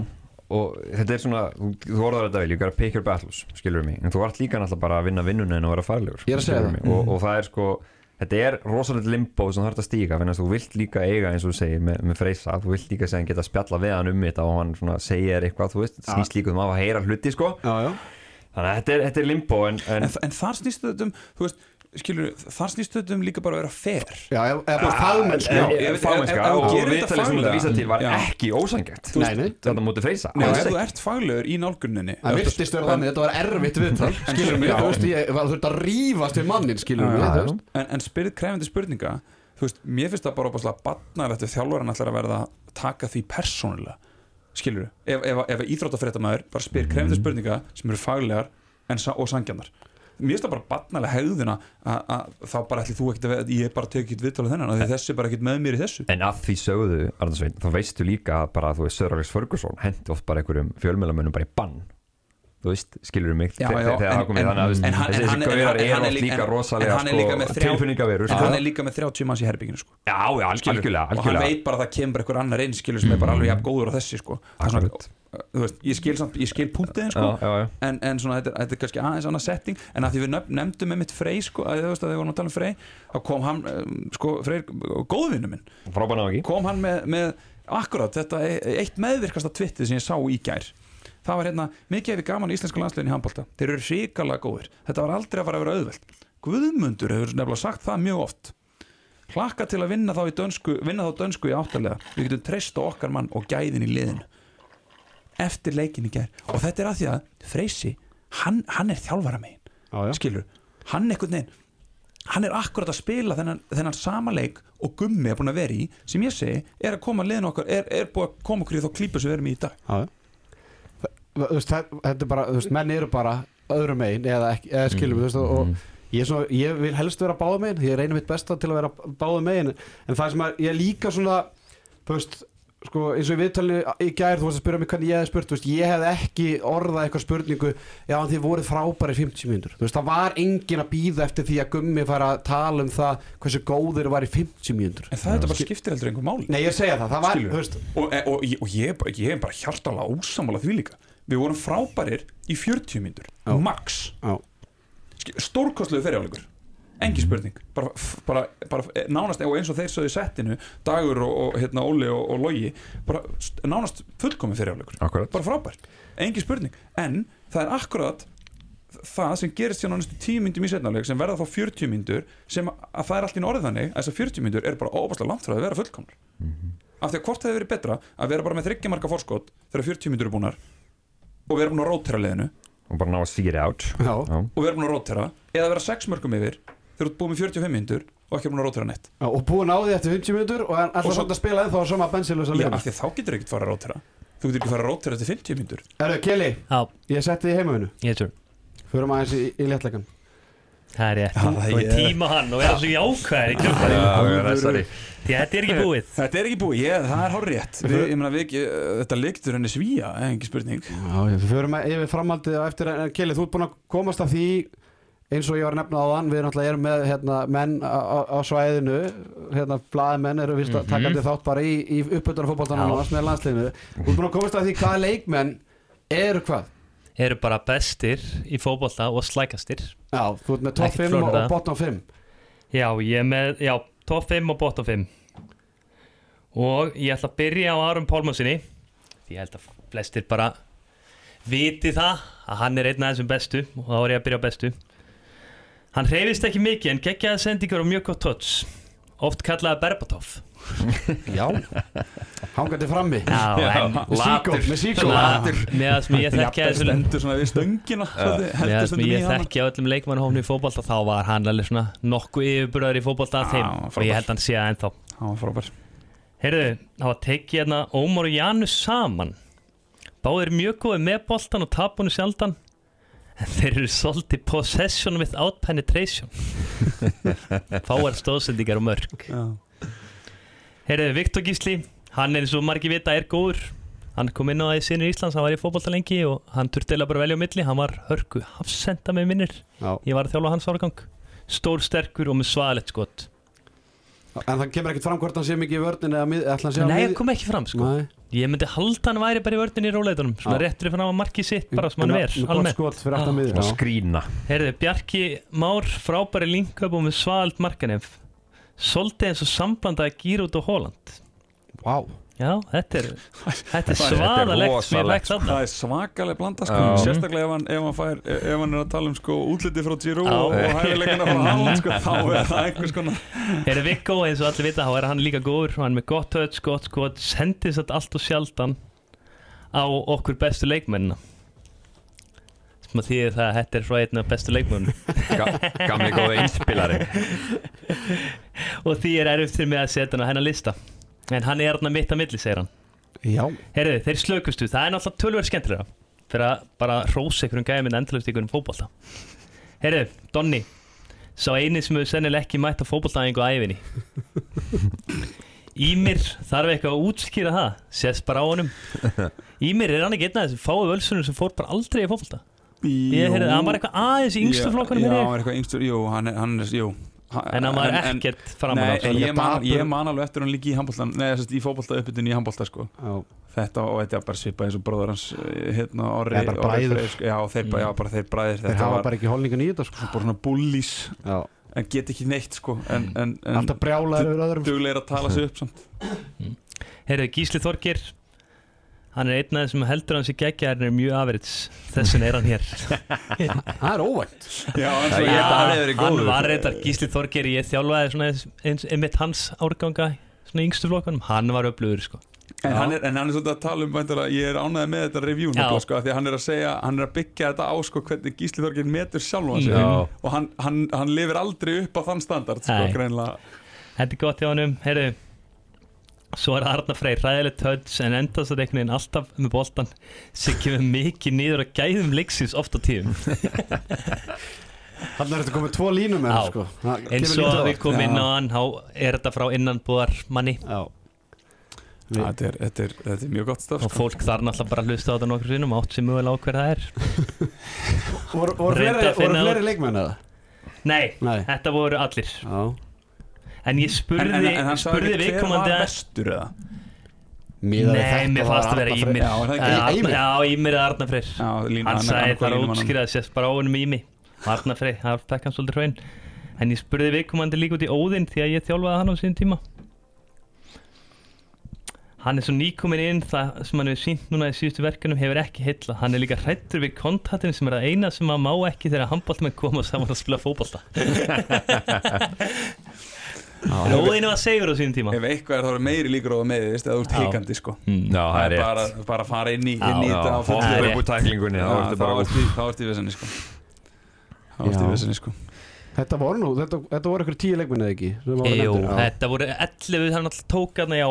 Og þetta er svona, þú, orðar þetta vel you gotta pick your battles, skilur mig. En þú ert líka náttúrulega bara að vinna vinnunni en að vera faglegur Ég er að segja skilurðu það. mig. og, og það er sko, þetta er rosalega limbo sem þú þarf að stíga, þannig að þú vilt líka eiga eins og þú segir með, með Freysa, þú vilt líka segja geta spjalla við hann um þetta og hann svona segir þér eitthvað, þú veist, þetta snýst líka um að heyra hluti sko, Já, já. þannig að þetta er, þetta er limbo en, en, en, en þar snýstu þetta um þú veist, skilur, þar snýstu þetta um líka bara að vera fair. Já, eða bara fagmennsku. Já, en- ef- en ef- fagmennska ef- þú viðtalið sem þú faglega- vísa til var Já. ekki nei. þetta mútið Freysa. Ef þú ert faglegur í nálguninni Það virtist vera þannig, þetta var erfitt viðtal, skilur mig, þú veist, ég var þurft að rífast við mannin, skilur mig, en, en spyrð krefindi spurninga. Þú veist, mér finnst það bara opaslega barnarlegt ef þjálfarinn ætlar að verða að taka því persónulega skilur ef, ef, ef íþróttafréttamaður bara spyr krefindi spurninga sem eru faglegar en, og sangjarnar mér finnst það bara barnarlega hegðuna að að þá bara ætli þú ekkert að ég bara tek ekkert viðtalið þennan því þessi er bara ekkert með mér í þessu. En að því sögðu, Arnarsveinn, þá veistu líka að bara, þú veist, Sir Alex Ferguson hendi oft bara einhverjum fjölmjölamönnum bara í bann þú veist, skilur mig? Já, já, þegar það komið þannig að hann- þessi hann er oft líka- rosalega en hann er líka sko, með þrjá- tilfinningaverur en sko. hann er líka með 30 manns í herbygginu sko. Já, já, algjörlega, og hann veit bara að það kemur einhver annar inn skilur sem er bara alveg jafn góður á þessi sko. Svona, veist, ég skil, skil punktiðin sko. En, en svona, þetta, þetta er kannski aðeins annað setting. En að því við nefn- nefndum með mitt Frey sko, að þið vorum að tala um Frey þá kom hann, um, sko, Frey góðvinnu minn, kom hann með, með akkurat þetta eitt meðvirkasta tvittið sem ég sá í gær það var hérna, mikið hefði gaman í íslenska landsliðin í handbólta þeir eru ríkalega góðir, þetta var aldrei að fara að vera auðvelt. Guðmundur hefur nefnilega sagt það mjög oft. Hlakka til að vinna þá, í dönsku, vinna þá dönsku í áttalega við getum treyst á okkar mann og gæðin í liðinu. Eftir leikin í gær. Og þetta er að því að Freysi hann, hann er þjálfara megin. Skilur, hann einhvern veginn hann er akkurat að spila þennan, þennan sama leik og gummi er búin að vera í sem ég segi, er að koma liðinu okkar er, er búin að koma okkur í þá klípu sem við erum í í dag veist, það- Þetta er bara, þú veist, menn eru bara öðrum megin eða, eða skilum, þú veist, og, og ég, er svona, ég vil helst vera báða megin, ég reynir mitt besta til að vera báða megin, en það sem er, ég líka svona, þú veist, sko, eins og í viðtalinu í gær, þú varst að spyrja mig hvernig ég hefði spurt, þú veist, ég hefði ekki orðað eitthvað spurningu, já, en þið voruð frábæri 50 mínútur, þú veist, það var engin að býða eftir því að gummi fara að tala um það hversu góður var í 50 mínútur. En það er bara skiptir heldur einhver máli. Nei, ég að segja það, það var, veist, og, e- og, og, og ég, er bara- ég er bara hjartalega ósamála því líka við vorum frábærir í 40 myndur Já. max, stórkostlegu fyrirjáleikur engi spurning, bara, bara, bara eh, nánast, eins og þeir sögðu settinu Dagur og, og hérna, Óli og, og Logi bara st- nánast fullkomi fyrirjáleikur Akkurat. Bara frábær, engi spurning. En það er akkurat það sem gerist hérna á næstu 10 myndum í setnáleik sem verða þá 40 myndur sem að það er orðið þannig að þessar 40 myndur er bara óbærslega langt frá að vera fullkomnar. Af því að hvort hefði verið betra að vera bara með þryggjamarka forskot þegar 40 myndur er búnar og vera búin að rótera liðinu. Og bara ná að já, Já, og vera búin að rótera eða vera 6 mörgum yfir þegar þú ert búin með 45 myndur og ekki búin að rótera neitt. Já, og búin á því eftir 50 minútur og alltaf svo- samt að spila ennþá á sama bensilösa Já, liðinu. af því að þá getur ekki fara að rótera þú getur ekki fara að rótera eftir 50 myndur Erðu, Kelly, Já, ég setti þið heimavinu. Förum aðeins í, í léttleikan Það er rétt, þú er tíma hann og er svo jákvæðir í kjölfarið. Já, þessari Því að þetta er ekki búið. Þetta er ekki búið, ég, það er hár rétt við, ég meina, við, ég, Þetta leiktur henni svíja, engi spurning. Já, við förum yfir framhaldið á eftir en Kelly, þú ert búin að komast að því eins og ég var að nefna á þann við náttúrulega erum með hérna, menn á, svæðinu. Hérna, blaðmenn eru vist að Mhm. takandi þátt bara í, í Já. og með landsliðinu. Þú ert búin að komast að því hvaða leikmenn eru hvað Eru bara bestir í fótbolta og slækastir. Já, þú ert með Ekkert 5 og, og bottom 5 Já, ég er með, já, top 5 og bottom 5 Og ég ætla að byrja á Aron Pálmarsinni Því ég held að flestir bara viti það að hann er einn af þessum bestu og þá er ég að byrja á bestu. Hann hreyfist ekki mikið en geggjaði sendingar og mjög gott touch oft kallaði Berbatov. Já. Hangandi frammi. Já, en síkó, með síkó svona með það sem ég að þessum stendur svona við stöngina svolítið, með heldur það sem ég á öllum leikmannhófni í fótbolta þá var hann alveg svona nokkuð yfirburðar í fótbolta af Já, þeim. og ég held hann sé það ennþá. Hann var frábær. Heyrðu, það var tekið hérna Ómar og Janus saman. Báðir mjög góði með boltan og tapunni sjaldan þeir eru svolítið possession without penetration. Fáar stóðsendingar og mörg. Já. Heyrðu, Viktor Gísli Hann er eins og margir vita er góður. Hann kom inn á það í sinni Íslands, hann var í fótbolta lengi og hann turti eða bara velja á milli. Hann var hörku hafsenda með minnir. Já. Ég var að þjálfa hans árgang Stór sterkur og með svaðalegt skot En það kemur ekkert fram hvort hann sé mikið í vörnin eða mið, ætla hann sé á Nei, mið- það kom ekki fram sko. Nei. Ég myndi halda hann væri bara í vördin í róleitunum Svona réttur fyrir að markið sitt bara sem hann ver almennt. skot fyrir aftan miður og já. skrína. Heyrðu, Bjarki Már frábæri linköp og með svald markanef Svolítið eins og samblandaði Gírút og Holland. Vá Já, þetta er, þetta er er svaðalegt sem ég vekst þarna. Það er svakalega blanda sko. Já. sérstaklega ef hann, ef, hann fær, ef hann er að tala um sko, útliti frá Giroud og, og hæfileikana frá Haaland sko, þá er það einhvers konar Heyrðu, Viggo, eins og allir vita, þá er hann líka góður. Hann er með gott touch, gott skot sendið þetta allt og sjaldan á okkur bestu leikmennina. Sem að það að þetta er frá einn af bestu leikmennum Ga gamli góði einspilari og því er fyrir mig að setja hann á hennar lista en hann er hann mitt að milli, segir hann. Já. Herðu, þeir slökustu, það er náttúrulega tölverð skemmtilega fyrir að bara rósa einhverjum gæði minn endalust ykkur um fótbolta. Herðu, Donni sá eini sem hefur sennilega ekki mætt á fótboltaæfingu á æfinni Ímir þarf eitthvað að útskýra það? Sést bara á honum. Ímir er hann ekki einn af þessum fáu völsunum sem fór bara aldrei í fótbolta? Ég heyrði, hann var eitthvað aðeins í yngstu flokkunum já, fyrir hann var eitthvað yngstur, jú, hann er, hann er jú en hann var ekkert framan Nei, á svo. ég ég man alveg eftir hann líka í handbóltan Nei, þess að í fótbolta uppbytun í handbólta sko. Já. Þetta og þetta er bara svipað eins og bróður hans eh, hérna Orri, bara sko. Já, þeir, bara, já, bara þeir bræðir. Þeir Þetta hafa var bara, bara ekki holningan í þetta sko. Svona bullies. Já. En get ekki neitt sko. En, en, en Alltaf brjálaður yfir öðrum duglegir að tala sig upp samt. Herðu, Gísli Þorgir hann er einn af þessum heldur hans í geggja hann er mjög afrits, þessin er hann hér. Það er óvænt. Já, hann hann var reyndar Gísli Þorgir ég þjálfaði svona eins, eins, einmitt hans árganga svona yngstu flokkanum, hann var öflugur sko. En hann, er, en hann er svolítið að tala um væntanlega, ég er ánægði með þetta review nefnilega, sko, af því að hann er að segja, hann er að byggja þetta á sko, hvernig Gísli Þorgir metur sjálfan sig. Já. og hann, hann, hann lifir aldrei upp á þann standard sko, þetta er gott hjá honum, heyrðu svo er Arna Freyr, ræðilegt höds en endast að einhvern veginn alltaf með boltan sem kemur mikið niður að gæðum leiksins oft á tíðum. Þannig er þetta komið tvo línum með Já. sko. Það og lítið á við komum inn á hann þá er þetta frá innanbúðar manni Já. Já, þetta, er, þetta, er, þetta er mjög gott stöf og sko. fólk þarf náttúrulega bara að hlusta á þetta nokkur sinnum átt sem mögulega á hver það er. Voru að út- leikmenn eða? Nei, Nei. þetta voru allir. Já En ég spurði, en, en, en spurði ekki hver viðkomandi var að vestur eða? Nei, mér fannst að vera Arnar Ímir Já, er Ímir? Já, Ímir eða Arna Freyr. Hann sagði það að línumann. útskýra að sést bara á honum Ími. Arna Freyr, það fekk hann svolítið hraun. En ég spurði viðkomandi líka út í Óðinn Því að ég þjálfaði hann á síðan tíma. Hann er svo nýkomin inn Það sem hann hefur sínt núna í síðustu verkunum Hefur ekki heilla Hann er líka hrættur við kontaktin Sem er það eina sem hann má ekki Þegar handbóltamenn koma saman að spila fótbolta En Óðinn var segur á síðan tíma. Ef eitthvað er þá er meiri líkur á það meðist eða þú ert Já. hikandi sko. Mm. Já, það er rétt. bara, bara að fara inn í, þetta hoppa rétt. upp úr tæklingunni þá ertu þá bara ertu í- þá ertu í vesenni sko. Þá ertu í vesenni sko. Þetta voru nú, þetta, þetta voru ykkur tíu leikmenn eða ekki Jú, þetta voru 11 hann alltaf tók hann já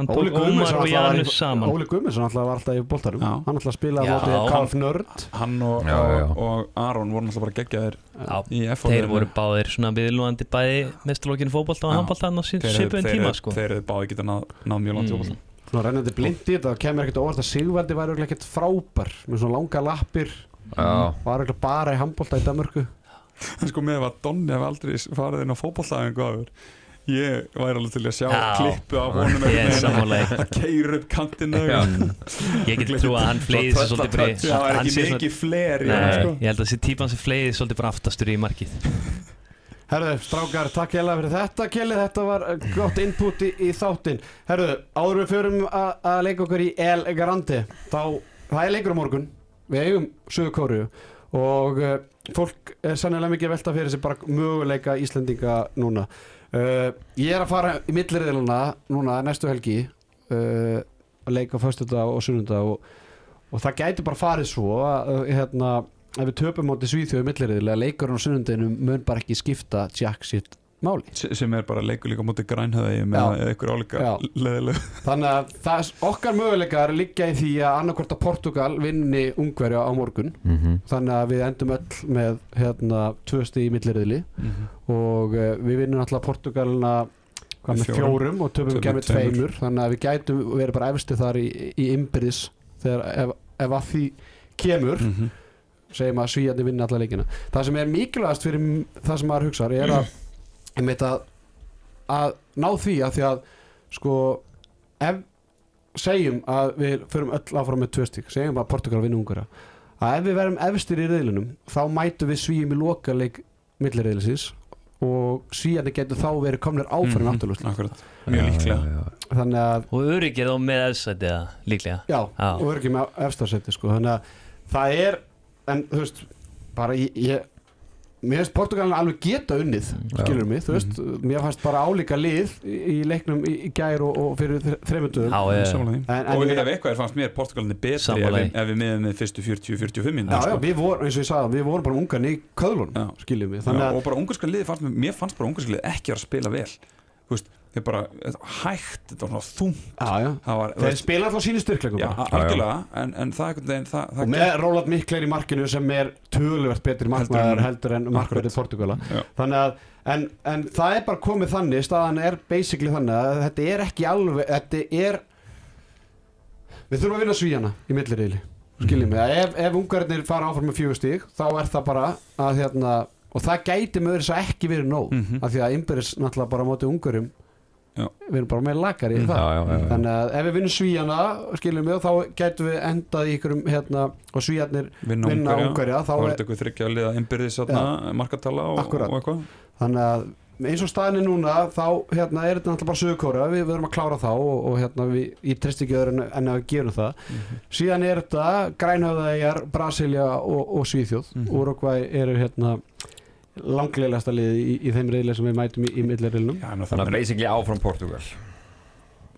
Óli tók Guðmundsson alltaf Óli Guðmundsson alltaf var alltaf í boltarum Já. Hann alltaf spilaði á KF Nörd hann og, Já, já, já. og, Aron voru náttúrulega bara geggjaðir Já, í F Þeir voru báðir svona viðlúandi bæði mesturlókinu fótbolta og Já. handbolta hann á svipuðum tíma sko þeir eru báði geta náð, náð mjög langt í Mm. fótbolta. Svona rennandi blind í þetta, það kemur ekkert óvart að Sigvaldi var örugglega ekkert frábær með svona langa lappir Já, var örugglega bara í handbolta í Danmörku En sko með að Donni hef aldrei farið inn á áður ég væri alveg til að sjá Já. klippu af honum Ég er sammálaði að keira upp kantinu Já. Ég get trú að hann fleiði sér svolítið bara Já, það er hann ekki mikið hann sko. ég held að þessi típan sem fleiði svolítið bara aftastur í markið. Herðu, strákar, takk hérlega fyrir þetta Kelly, þetta var uh, gott input í, í þáttinn. Herðu, áður við förum að leika okkur í El Grande þá, það er leikur á morgun. Við eigum Suður Kóru og uh, fólk er sannilega mikið velta fyrir sig bara möguleika Íslendinga núna uh, Ég er að fara í milliriðluna núna næstu helgi uh, að leika föstudag og sunnudag og, og það gæti bara farið svo að uh, hérna, ef við töpum átti svíþjóðu milliriðlega leikurinn á sunnundinu mun bara ekki skipta Jack sitt máli Se- sem er bara leikur líka mútið grænhöði með eitthvað álíka Já. leðileg Þannig að það, okkar möguleikar liggja í því að annarkvort að Portugal vinni Ungverja á morgun mm -hmm. þannig að við endum öll með hérna, tvö stig í milliriðli og uh, við vinnum alltaf Portugalina hvað með Fjórum. fjórum og töfum með tveimur. þannig að við gætum verið bara efstu þar í, í þegar ef, ef að því kemur Mhm. segjum að svíjandi vinna alla leikina það sem er mikilvægast fyrir það sem maður hugsa er að, einmitt að að ná því að því að sko ef segjum að við förum öll áfram með tvö stík segjum að Portugal vinna ungar að ef við verum efstir í reyðlunum þá mætum við svíjum í lokaleik millirreyðlisins og svíjandi getur þá verið komnir áfram Mhm. mm Akkurat, mjög líklega þannig að Og öryggið á með eða líklega Já, Já. og er ekki með efstarsetti sko. þannig að það er en þú veist, bara ég, ég mér finnst Portugalin alveg geta unnið skilur mig, þú veist, mér fannst bara álíka lið í, leiknum í, í gær og, og fyrir þreymundum Já, ég, Sammála því. En- en og ef eitthvað er fannst mér Portugalinni betri ef ef við miðum með fyrstu 40-45 minn Já, já, við vorum, eins og ég sagði, við vorum bara ungarni í köðlunum, Já. skiljum mig. Þannig að, og bara ungarska liði fannst mér, mér fannst bara ungarska liði ekki að spila vel. Þú veist, þeir bara hægt, þetta var svona þung já, já. Það var, þeir spila alltaf já, bara. algjörlega en, en það veginn það, og það með Róland Mikler í markinu sem er töluvert betri markmaður heldur en markmaður í Portugala þannig að en, en það er bara komið þannig staðan er basically þannig að þetta er ekki alveg þetta er við þurfum að vinna svíjana í millirriðli skiljum mig, að ef, ef ungarnir fara áfram með fjögur stíg þá er það bara að hérna, og það gæti með þess að ekki verið nóg Mhm. af því að innbyrðis náttúrulega bara á móti ungurum Já. við erum bara með lakari í það. Já, já, þannig að ef við vinnum svíjana skiljum við, þá gætum við endað í ykkurum hérna, og svíjarnir vinna, ungarja, þá er þetta eitthvað þryggja að liða innbyrðis þarna, markatala og, og eitthvað. Þannig að eins og staðinni núna þá hérna, er þetta náttúrulega bara sögurkóra við verðum að klára þá og, og hérna, við, ég treyst ekki öðru en, að við gerum það síðan er þetta grænhöfðæjar Brasilia og, og Svíþjóð. Mhm. Uruguay eru hérna langlegasta liði í, í þeim reyðlega sem við mætum í, í millirreilnum Já, ná, Þannig að það basically áfram Portugal.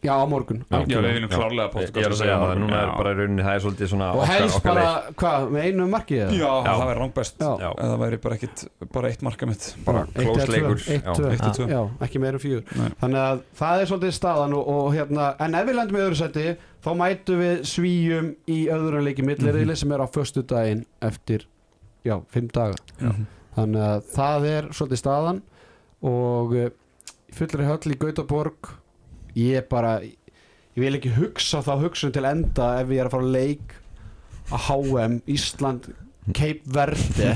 Já á morgun. Já, við viljum klárlega Ég Portugal er að segja það, núna er bara í rauninni það er svolítið svona og helst okkar bara, hvað, með einu marki eða? Já, það væri Já. Já. eða það væri bara, ekkit, bara eitt marka mitt. Bara Eitt eða close tvö, leikur. Eitt, Já. já, ekki meira en fjögur. Nei. þannig að það er svolítið staðan og, og hérna, en ef við lendum í öðru seti þá mætum við svíjum í öðru leiki millirriðli Mhm. sem er á föstu daginn eftir, já, fimm daga. Mhm. Þannig að það er svolítið staðan og uh, fullri höll í Gautaborg ég bara ég vil ekki hugsa þá hugsun til enda ef ég er að fara á leik að HM Ísland Cape Verde.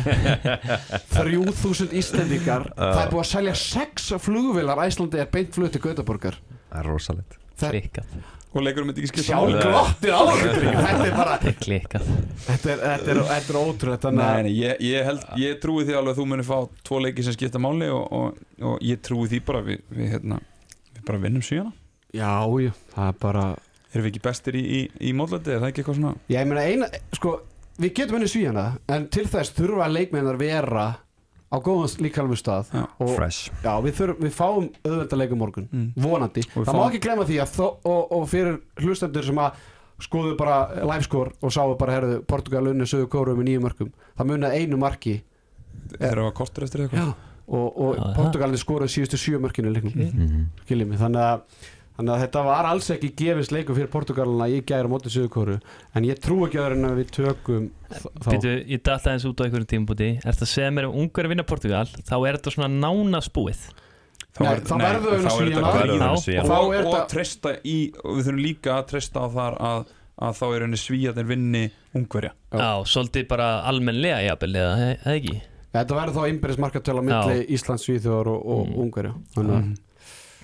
3000 Íslendingar. Það er búið að selja 6 flugvilar Æslandi er beint flug til Gautaborgar. Það er rosalegt. Klikkað og leikurum myndi ekki skipta sjálf máli. glottir á okkur þetta er bara Þetta er klikkað. Þetta er, þetta er, þetta er ótrúlega Nei, ég, ég, held, ég trúi því alveg að þú munir fá tvo leiki sem skipta máli og, og, og ég trúi því bara við, við, hérna, við bara vinnum síðana já, já, það er bara erum við ekki bestir í, í, í módlæti er það ekki eitthvað svona? Já, ég meina eina, sko, við getum henni svíjana en til þess þurfa leikmennar vera á góðan líkalum stað Já. og já, við, þurfum, við fáum auðveldarleikum morgun Mm. vonandi, það má fáum- ekki glemma því að þó, og, og fyrir hlustendur sem að skoðu bara livescore og sáu bara, herðu, Portugal unni sögur kóru með nýju mörgum, það munið einu marki er og, og Portugalin skoruði síðustu sjö mörkinu í leiknum, Mhm. skiljið mig þannig að Þannig að þetta var alls ekki gefins leikum fyrir Portugalina í gæri á móti Suðurkóru en ég trú ekki öðru en að við tökum þá. Býtu, ég dætti aðeins út á einhverjum tímabúti. Er þetta að segja mér um ungar vinna Portugal Þá er þetta svona nánast búið Þá er- verður við þá er svíjana. Og þá og, er og þetta- treysta í og við þurfum líka að treysta á þar að, að þá er henni svíjarnir vinni ungverja. Já. Svolítið bara almennlega jafnvel eða eða ekki? Þetta verður þá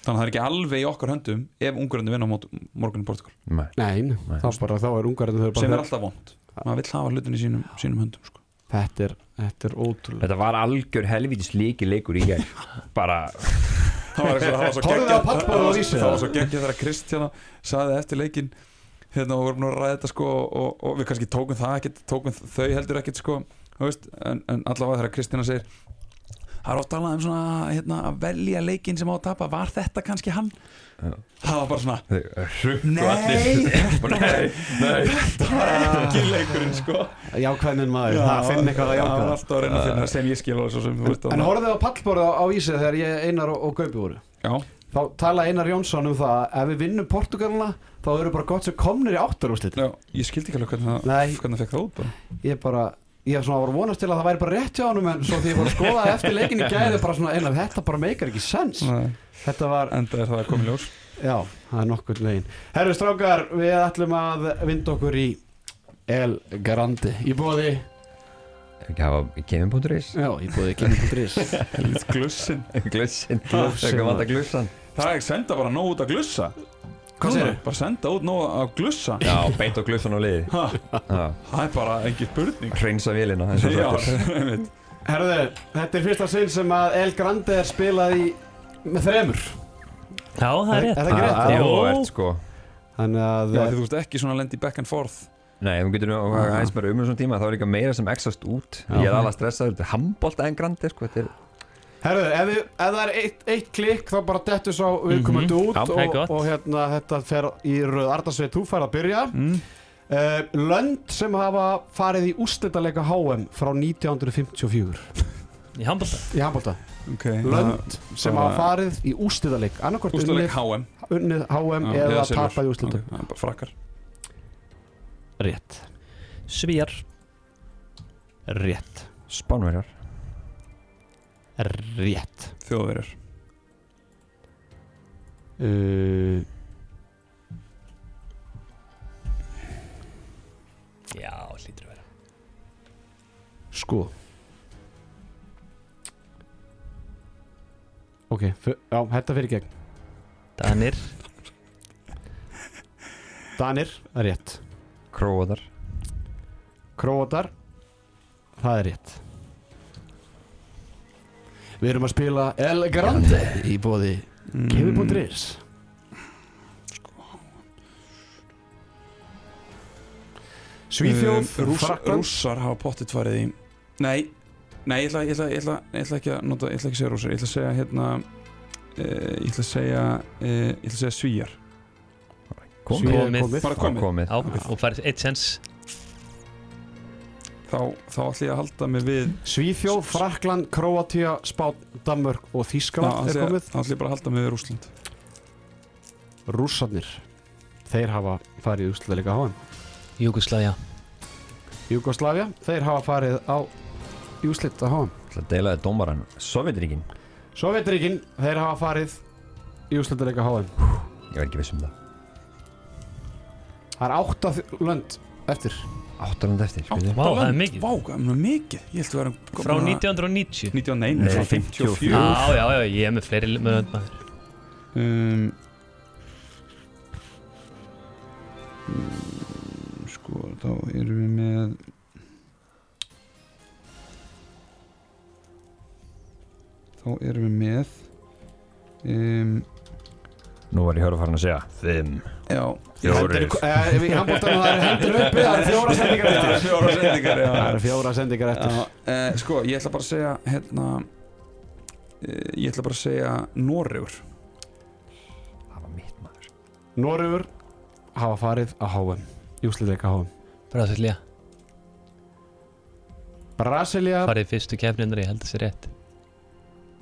Þannig að, það er ekki alveg í okkar höndum ef ungverjarnir vinna á mót, morgun í Portugal. Nei, Nei. þá, bara, þá er Ungarja þau sem er alltaf vond. Maður vill hafa hlutin í sínum, sínum höndum sko. þetta, er, þetta er ótrúlega Þetta var algjör helvítis líki leikur í gær. Bara það var, svo geggjað þegar Kristjana saði eftir leikin hérna og við vorum nú að ræða þetta sko og, og við kannski tókum það ekkert tókum þau heldur ekkert sko veist, en, en allavega þegar Kristjana segir það er oft talað um svona hérna, að velja leikinn sem á að tapa. Var þetta kannski hann? Já. það var bara svona Nei, Nei, nei. það var ekki leikurinn sko. Jákvæðnin maður, það finn eitthvað að það var jákvæða alltaf að reyna að finna sem ég skil og svo sem þú veist En horfðu á pallborðu á, Ísið þegar ég, Einar og, og Gaupi voru. Já, Þá tala Einar Jónsson um það að ef við vinnum Portugalina þá eru bara gott sem komnir í áttarúslit já, ég skildi ekki alveg hvernig það Nei, hvernig það fekk það út bara. Ég bara Ég svona var að vonast til að það væri bara rétt hjá honum en svo því ég var að skoða eftir leikin í gæði bara svona Einar, þetta bara meikar ekki sens. Nei, Þetta var, enda er það að koma í ljós. Já, það er nokkur veginn. Herru strákar, við ætlum að vinda okkur í El Grande. Í bóði, Ekki hafa kemur.is já, í bóði helvit glussin Glussin Glussin, Þegar vanda maður. glussan. Það er ekki senda bara nóg út að glussa Hvað segirðu? bara senda út nóg að glussa? Já, beint á glussan á liði. Það er bara engin spurning. Hreinsa og einmitt. Herðu, þetta er fyrsta sinn sem að El Grande er spilað í með þremur. Já, það er rétt. Er það ekki rétt? Það er sko. Þannig að já, þú veist ekki svona lendi back and forth. Nei, þú getur nú aðeins meira um þessum tíma. Þá er líka meira sem exast út. Já. Ég er alveg stressaður, þetta er handbólta en grandi sko, þetta er Herðu, ef, við, ef það er eitt, eitt klikk þá bara dettur svo viðkomandi út Já, það er og, gott. og hérna þetta fer í röð. Ardarsveit, þú fær að byrja. Mm. uh, Lönd sem hafa farið í úrslitaleika HM frá 1954 Í handbólta í handbólta okay. Lönd sem hafa farið í úrstuleik unnið, HM unnið HM Já, eða tapað í úrslitum Ok, það er bara frakkar. Rétt, Svíjar rétt, Spánverjar rétt. Þjóðverjar. Uh, Já, hlýtur að vera. Sko. Ok, já, þetta fyrir gegn. Danir. Danir, það er rétt. Króatar. Króatar, það er rétt Við erum að spila El Grande í bóði Mm. Kemi.is Svíþjóð, Um, Rúss- Frakland Rússar hafa pottit farið í Nei, nei ég, ætla, ég, ætla, ég, ætla, ég ætla ekki að nota, ég ætla ekki að segja rússar Ég ætla að segja hérna uh, Ég ætla að segja uh, Ég ætla að segja svíjar Komið. Svíþjóð Komið. komið. Bara komið. Komið Já, og farið eitt sens Þá, þá ætla ég að halda mig við Svíþjóð, Frakland, Króatíu, Spán, Danmörk og Þískaland er komið. þá ætla ég bara að halda mig við Rússland. Rússarnir Þeir hafa farið í úrslitaðleika HM Júgoslavia Jugoslavia, þeir hafa farið á úrslit að HM Það deilaði dómaran Sovjetríkin Sovjetríkin, þeir hafa farið í úrslitaðleika HM Ég var ekki viss um það. Það er átta þ- lönd eftir Áttalund eftir Átta. Vá, það er lönd. mikið. Vá, hvað er það mikið Ég held að vera Frá 1990 1990 Nei, frá 54. 54 Já, já, já, ég er með fleiri lönd maður um, Var ég höfður að fara að segja Fimm. Já. Fjórir. Eh, Í það er hendur uppi Það eru fjóra sendingar eftir. Það eru fjóra sendingar eftir. Já, uh, Sko, ég ætla bara að segja hérna uh, Ég ætla bara að segja Noregur. Það var mitt maður. Noregur hafa farið á HM í úrslitaðleika HM Brasilia Brasilia, Farið í fyrstu kefnindur, ég held þessi rétt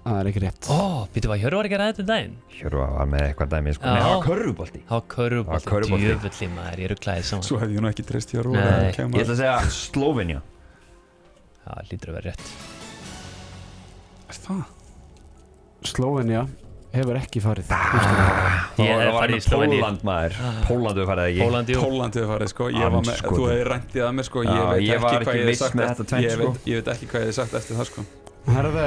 það er ekki rétt Ó, býttu hvað, Hjörvar ekki að ræða þetta um daginn? Hjörfa var með eitthvað dæmi sko. Nei, það var körfubolti Það var Það var körfubolti, körfubolti. djöfulli maður, ég rugglaði saman Svo hefði ég nú ekki treyst hjá Nei. Ég ætla að segja Slovenja Já, hlýtur að vera rétt Er það? Slovenia hefur ekki farið Ah. Ég Það hef var farið í Slóveníu. Póland maður Póland hefur farið það ekki Pólandi, jú Pólandi hefur farið sko Ég var með, Andskotinn. Þú hefði ræntið að mér sko Ég veit ekki hvað ég viss sagt eftir- þetta tvennt, ég sko. veit- Ég veit ekki hvað ég hefði sagt eftir það sko Herðu,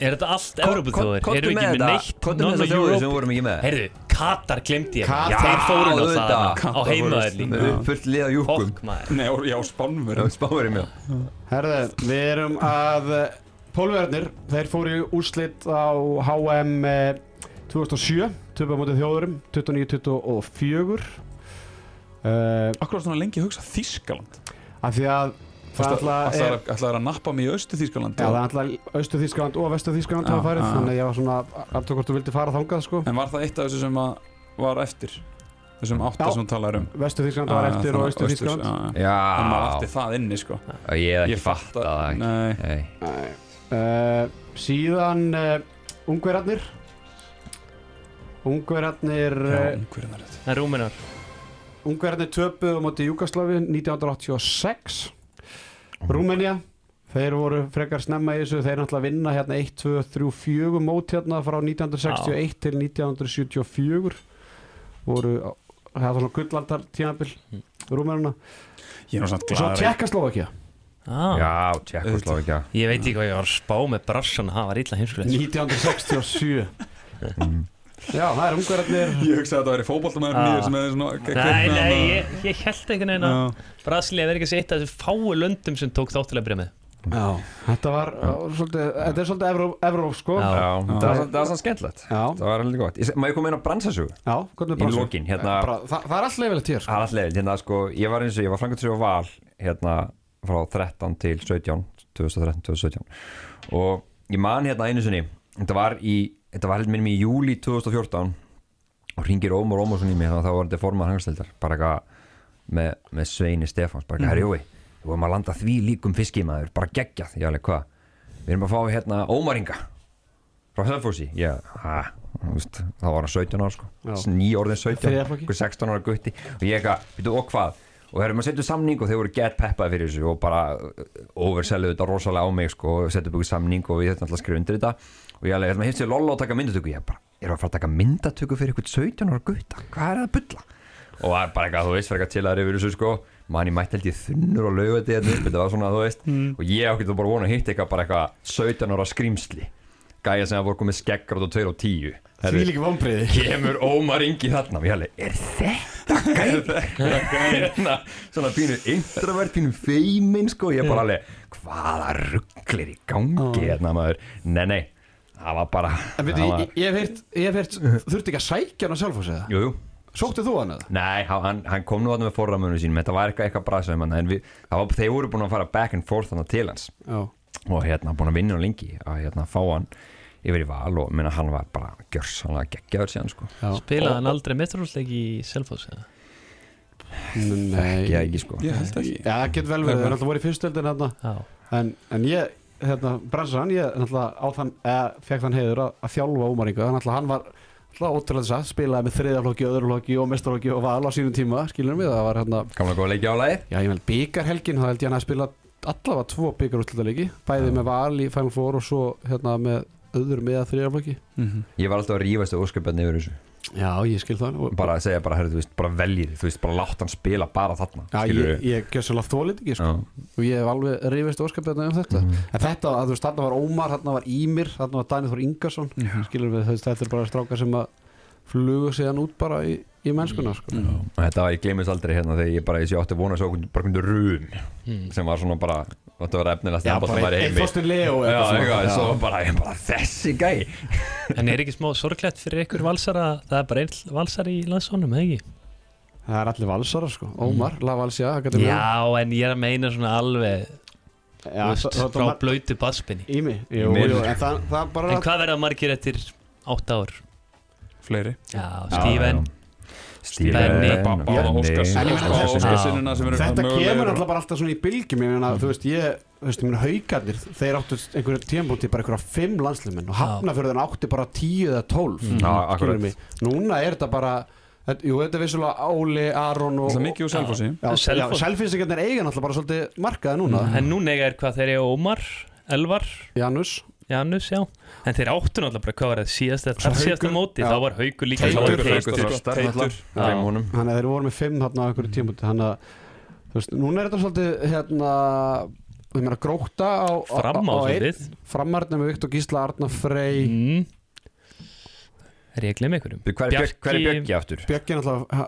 Er þetta allt Ko- Evropaþjóður? ko- Eru komdu ekki með neitt þjóðir sem við vorum ekki með. Heyrðu, Katar glemdi ég. Katar. Þeir fóru Já, nú auðvitað. það á Katar heimaður fóru. líka Með uppfullt liða júkum Fokk maður. Nei, já, spánum Það spáður ég mjög herðu, við erum að Pólverðnir, þeir fóru í úrslit á HM eh, 2007, töpa mútið þjóðurum 29-24 uh, Akkur var svona lengi að hugsa Þískaland af því að Það Ætlaði að nappa mig í Östu Þýskaland Já, það er alltaf Östu Þískaland og Vestu Þískaland Já, hafa farið, já, já. þannig að ég var svona aftur hvort þú vildi fara þangað sko. En var það eitt af þessu sem að var eftir? Þessum átta sem hún talar um? Vestu Þískaland var eftir þannig og að Östu Austur- Þískaland já, já. En maður átti það inni sko. Ég hef ekki fatt fatta- það Nei. Nei. uh, Síðan ungverjum er þetta Það er rúminar Ungverjarnir töpuðu á móti Júkaslavi 1986 Rúmenía Þeir voru frekar snemma í þessu Þeir náttúrulega vinna hérna 1, 2, 3, 4 mót hérna frá 1961 til 1974 voru það var svona gullandar tímabil er nú samt og svo glaður Tjekkaslovakia ah. Já, Tjekkoslovakia Ég veit ekki hvað ég var spá með brassan Það var illa heimskulegt. 1967 Já, það er ungverjarnir. Ég hugsaði að þetta væri fótboltamæður Já. nýður sem hefði svona Nei, nei, ég, ég held einhvern veginn að Já. Brasilia verið ekki að af þessu fáu löndum sem tók þáttilega byrja með. Já, þetta var uh, svolítið, þetta er svolítið Evró, Evró sko. Já. Já, það var það sann skemmtilegt. Já, Það var alveg gott. Ég- Má ég koma inn á bransasögu? já, hvernig Í bransu? lokin, hérna Bara, það, það er alltaf leifilegt hér sko. Það er alltaf leiðilegt, hérna sko Ég var eins og ég var frangatri á val Hérna frá 13 til 17 2013-2017 Og ég man hérna einu sinni Þetta var í, þetta var heldur minnum í júli 2014 Og ringir Ómar Ómarsson í mig Þannig að það var þetta formað hangstildar Bara eitthvað með, með Sveini Stefáns Bara eitthvað, herjói Við vorum að landa því líkum fiskimaður Bara geggjað, ég alveg hvað? Við erum að fá hérna Ómaringa Frá Selfossi, ég, hæ þá var hann 17 ára sko. Já. ný orðin 17, Þriðja flokki. einhver 16 ára gutti. Og ég eitthvað, veitu og hvað? Og þegar maður setur samning og þeir voru gett peppaði fyrir þessu og bara overselluðu þetta rosalega á mig sko og upp ykkur samning og við þetta alltaf skrifa undir þetta og ég alveg, hérna hefst sér lolla að taka myndatöku. Ég bara, við að fara að taka myndatöku fyrir eitthvað 17 ára gutta, hvað er það að bulla? Og það er bara eitthvað, þú veist, fyrir eitthvað til að yfir þessu sko. Mann ég mætti held ég þunnur og laugandi þetta var svona, þú veist, og ég ákveði bara vona að hitta eitthvað bara eitthvað 17 ára skrýmsli gæja sem að voru komið skeggrátt og 2 og 10 Því líki vonbriði kemur Ómar Ingi þarna. Og ég alveg, er þetta gæði hérna, svona pínu introvert, pínu feimin sko, ég bara alveg hvaða rugglir í gangi hérna maður, nei nei það var bara En veitu, það ég, var, ég ég hef heyrt þurfti ekki að sækja hann að sjálf eða? jú, jú. Sóttið þú hann eða? Nei, hann, hann kom nú að með forramönu sínum. Þetta var eitthvað, eitthvað brasa um hann En við, það var, þeir voru búin að fara back and forth þannig til hans. Já. Og hérna, búin að vinna hann lengi Að hérna, fá hann yfir í val Og minna, hann var bara gjörsanlega geggjaður síðan sko. Já. Spilaði hann aldrei metrúsleik í Selfoss eða? Nei. Ekki, ekki sko. Ég held ekki. Já, það getur vel verið, það er alltaf voru í fyrstöldin Já. En, en ég, hérna, Bransan, ég náttúrulega á þann, eða fekk þann heiður að, að þjálfa Ómaringa að hann var alltaf ótrúlega þess að spilaði með þriðaflokki, öðruflokki og mestarflokki og val á sínum tíma, skilur mig, það var hérna Gamla góða leiki á lagi Já, ég meðal byggarhelgin, þá held ég hann að spila allavega tvo byggarúsleika Bæði með val í Final Four og svo hérna með öðrum eða þriðaflokki Mhm. Ég var alltaf að rífast ósköpjarni yfir þessu Já, ég skil það og, Bara að segja, bara, herri, þú veist, bara veljið Þú veist, bara látt hann spila bara þarna Já, skilurðu. ég, ég gef svolítið þólið ekki, sko. Og ég hef alveg rifist óskaplega um þetta. Mhm. en þetta, að þú veist, þarna var Ómar þarna var Ímir, þarna var Daniel Þór Ingarsson skilur við, þú veist, þetta er bara strákar sem að flugu síðan út bara í, í mennskuna sko. Og þetta var, ég gleymist aldrei hérna Þegar ég bara, ég sé átti að vona svo bara kundu rum Sem var svona bara, þetta var efnilegast Já, bara einn ein Þorstin Leo Já, Já. svo bara, þessi gæ En er ekki smá sorglegt fyrir ykkur valsara Það er bara einn valsar í landsónum, eða ekki? það er allir valsarar sko, Ómar, La Valsja það getur Já, en ég er að meina svona alveg þú veist, það- það- Frá það- blöytu baspinni Ími, jú, Ími. jú, en það, það bara En hvað verða margir eftir átta ár? Fleiri. Já, Steven Bá- Báða Óskarsinnina Þetta kemur alltaf bara alltaf svona í bylgjum ég meina, þú veist, ég, þú veist, ég meina haugarnir þeir áttu einhverju tímpúti bara einhverja fimm landsliðmenn og hafnafjörðin átti bara tíu eða tólf mig. núna er þetta bara jú, þetta er vissulega Óli, Aron og, Það er mikið úr Selfossi. Já, já, Selfoss. selfinsingjarnir eiga náttúrulega bara svolítið markaði núna. En núna eiga er hvað þeir eru Ómar, Elvar, Janus, Janus, já En þeir áttu náttúrulega bara hvað var það síðasta Svo Þar síðasta Haukur. móti, Já. þá var Haukur líka náttúrulega, Já. Dreim honum þannig að þeir voru með fimm þarna á einhverju tímpúti þannig að, þú veist, núna er þetta svolítið hérna, við meina gróta á, á einn framarnir með Viktor Gísla, Arna Frey mm. Er ég að glemma einhverjum? Hver er er Björki aftur? Björki náttúrulega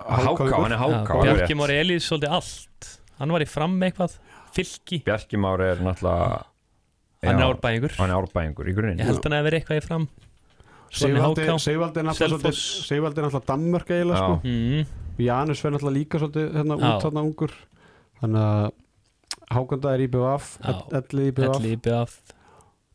er Bjarki rétt. Mári Elís svolítið allt Hann var í fram með eitthvað Fylki, Bjarki Már er náttúrulega hann er árbæðingur Hann er árbæðingur í grunninn. Ég held hann að verið eitthvað í fram. Sigvaldi er náttúrulega svolítið er Danmörk eiginlega sko. Mm. Janus fer náttúrulega líka svolítið hérna út þarna ungur. Þannig að Hákondaðir IBVF Já. Elli IBF,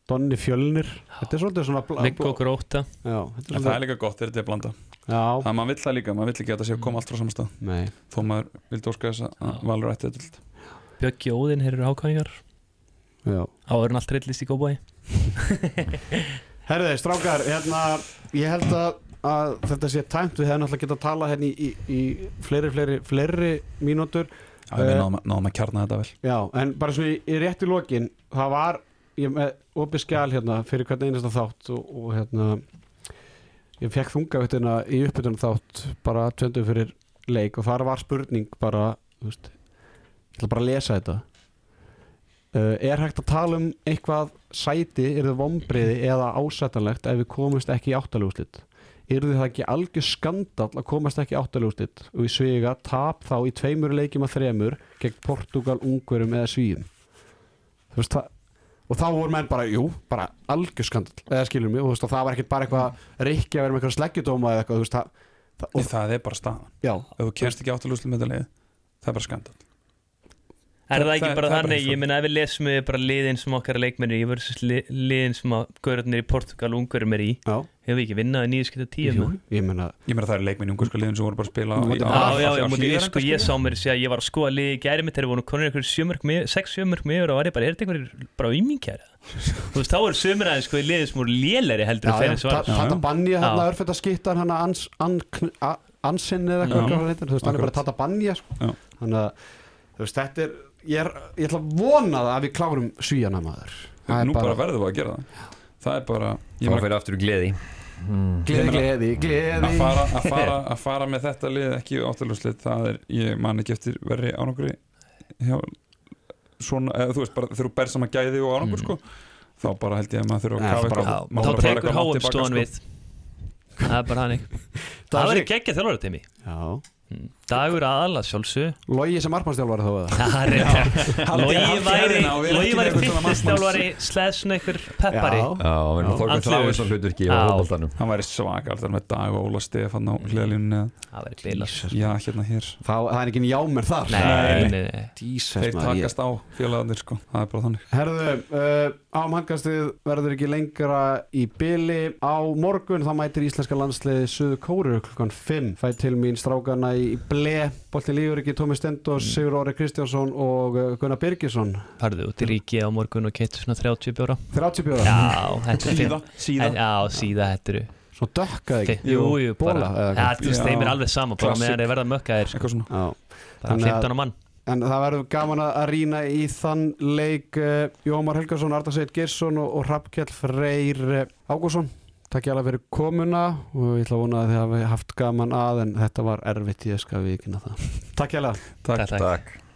Donni Fjölnir. Þetta er svolítið svona Viggo Gróta Já, þetta er En það er svolítið líka gott þegar þetta er blanda Já, Það maður vill það líka, maður vill ekki að þetta sé að koma allt frá samastað nei. Þó maður vildi óska þess að Valur ætti þetta Bjöggi Óðinn, þeir eru ákvæðingar Já Áður en allt reyllist í góðbói Herðið, strákar, hérna, ég held að, að þetta sé tæmt, við hefum náttúrulega getað að tala hérna í, í, í fleiri, fleiri, fleiri mínútur, Já, við Eh, náðum, náðum að kjarna þetta vel. Já, en bara svona í, í rétt í lokin, það var, ég með opið skjál hérna fyrir hvern einasta þátt og, og hérna, ég fekk þungavittina í uppbytunum þátt bara tvendu fyrir leik og þar var spurning bara, þú veist, ég ætla bara að lesa þetta. Uh, er hægt að tala um eitthvað sæti, er það vombriði eða ásættanlegt ef við komumst ekki í áttaluguslit er það ekki algjör skandal að komast ekki í áttaluguslit og í svega tap þá í tveimur leikjum að þremur gegn Portugal, Ungurum eða Svíum? Þú veist það og þá voru menn bara, jú, bara algjör skandal eða skilur mig, og veist og það var ekkert bara eitthvað reykja að vera með eitthvað sleggjudóma eða eitthvað, það, það Og það er bara staðan. Já, Ef þú kemst ekki áttalúslu með Það er Er það ekki Það- bara það er bara þannig, ég meina ef við lesum við bara liðin sem okkar leikmennir í versus li- liðin sem að gaurarnir í Portugal ungurum er í. Já, hefur við ekki vinnaði nýju skipta tíu jú, ég meina Ég meina það er leikminn í ungarska liðin sem voru bara að spila Já, á- já, á- já, sko, ég sá mér að ég var að skoða liði í gæri mitt þegar voru konur ykkur sjömörk með, sex sjömörk með og var ég bara, er þetta einhverjir bara auðminkjæri þú veist, þá eru sömur aðeins sko í liði sem voru lélæri heldur Tata. Banja hann er bara. Tata Banja sko. Já. þannig að þetta er ég, er, ég ætla að vona það að við klárum svíjana maður. Það er Nú bara verðum við að gera það. Það er bara ég meina, fyrir aftur í gleði. Gleði, Ég meina- gleði, gleði að fara, að, fara, að fara með þetta lið ekki áttalúslið það er, ég man ekki eftir verri hjá svona, eða þú veist bara þegar þú ber saman gæði og árangur Mm. sko þá bara held ég að maður þurfa að kafa eitthvað maður þá tekur eitthvað langt háum tilbaka, stofan sko. við. Það er bara hannig það verður geggja þjálfara dagur aðala sjálfsög Logi sem armannstjálfari þá það er haldið væri Logi ekki væri með eitthvað svona fyrstistjálfari sleð svona einhver peppari. Hann væri svakar þar með Dag og Óla Stefán á hliðalínunni eða- það væri bila já hérna hér. Það, það er ekki jámer þar. Þeir takast á félagarnir sko. Það er bara þannig. Herðu, uh, ámhankastið verður ekki lengra í byli á morgun, þá mætir íslenska landsliði Suðu Kóru klukkan 5 fæ til mín strákana í ble Bolti Lígur ekki, Tómi Stendos, Sigur Óri Kristjánsson og uh, Gunnar Birgisson. Farðu út í ríki á morgun og keitt svona 30 bjóra. 30 bjóra, já, þetta er síða, síða. Já, síða þetta eru svo dökkað ekki? Jú, jú, bara þeim er alveg sama bara meðan þeir verða mökkaðir. Eitthvað svona. Já. bara Þannig að- 15 á mann. En það verður gaman að rýna í þann leik uh, Jómar Helgarsson, Arda Seit Girsson og, og Rappkjell Freyr uh, Ágússon Takk ég alveg fyrir komuna og ég ætla að vona að þið hafi haft gaman að en þetta var erfitt ég skal við ekki það. Takk ég alveg Takk, takk. Takk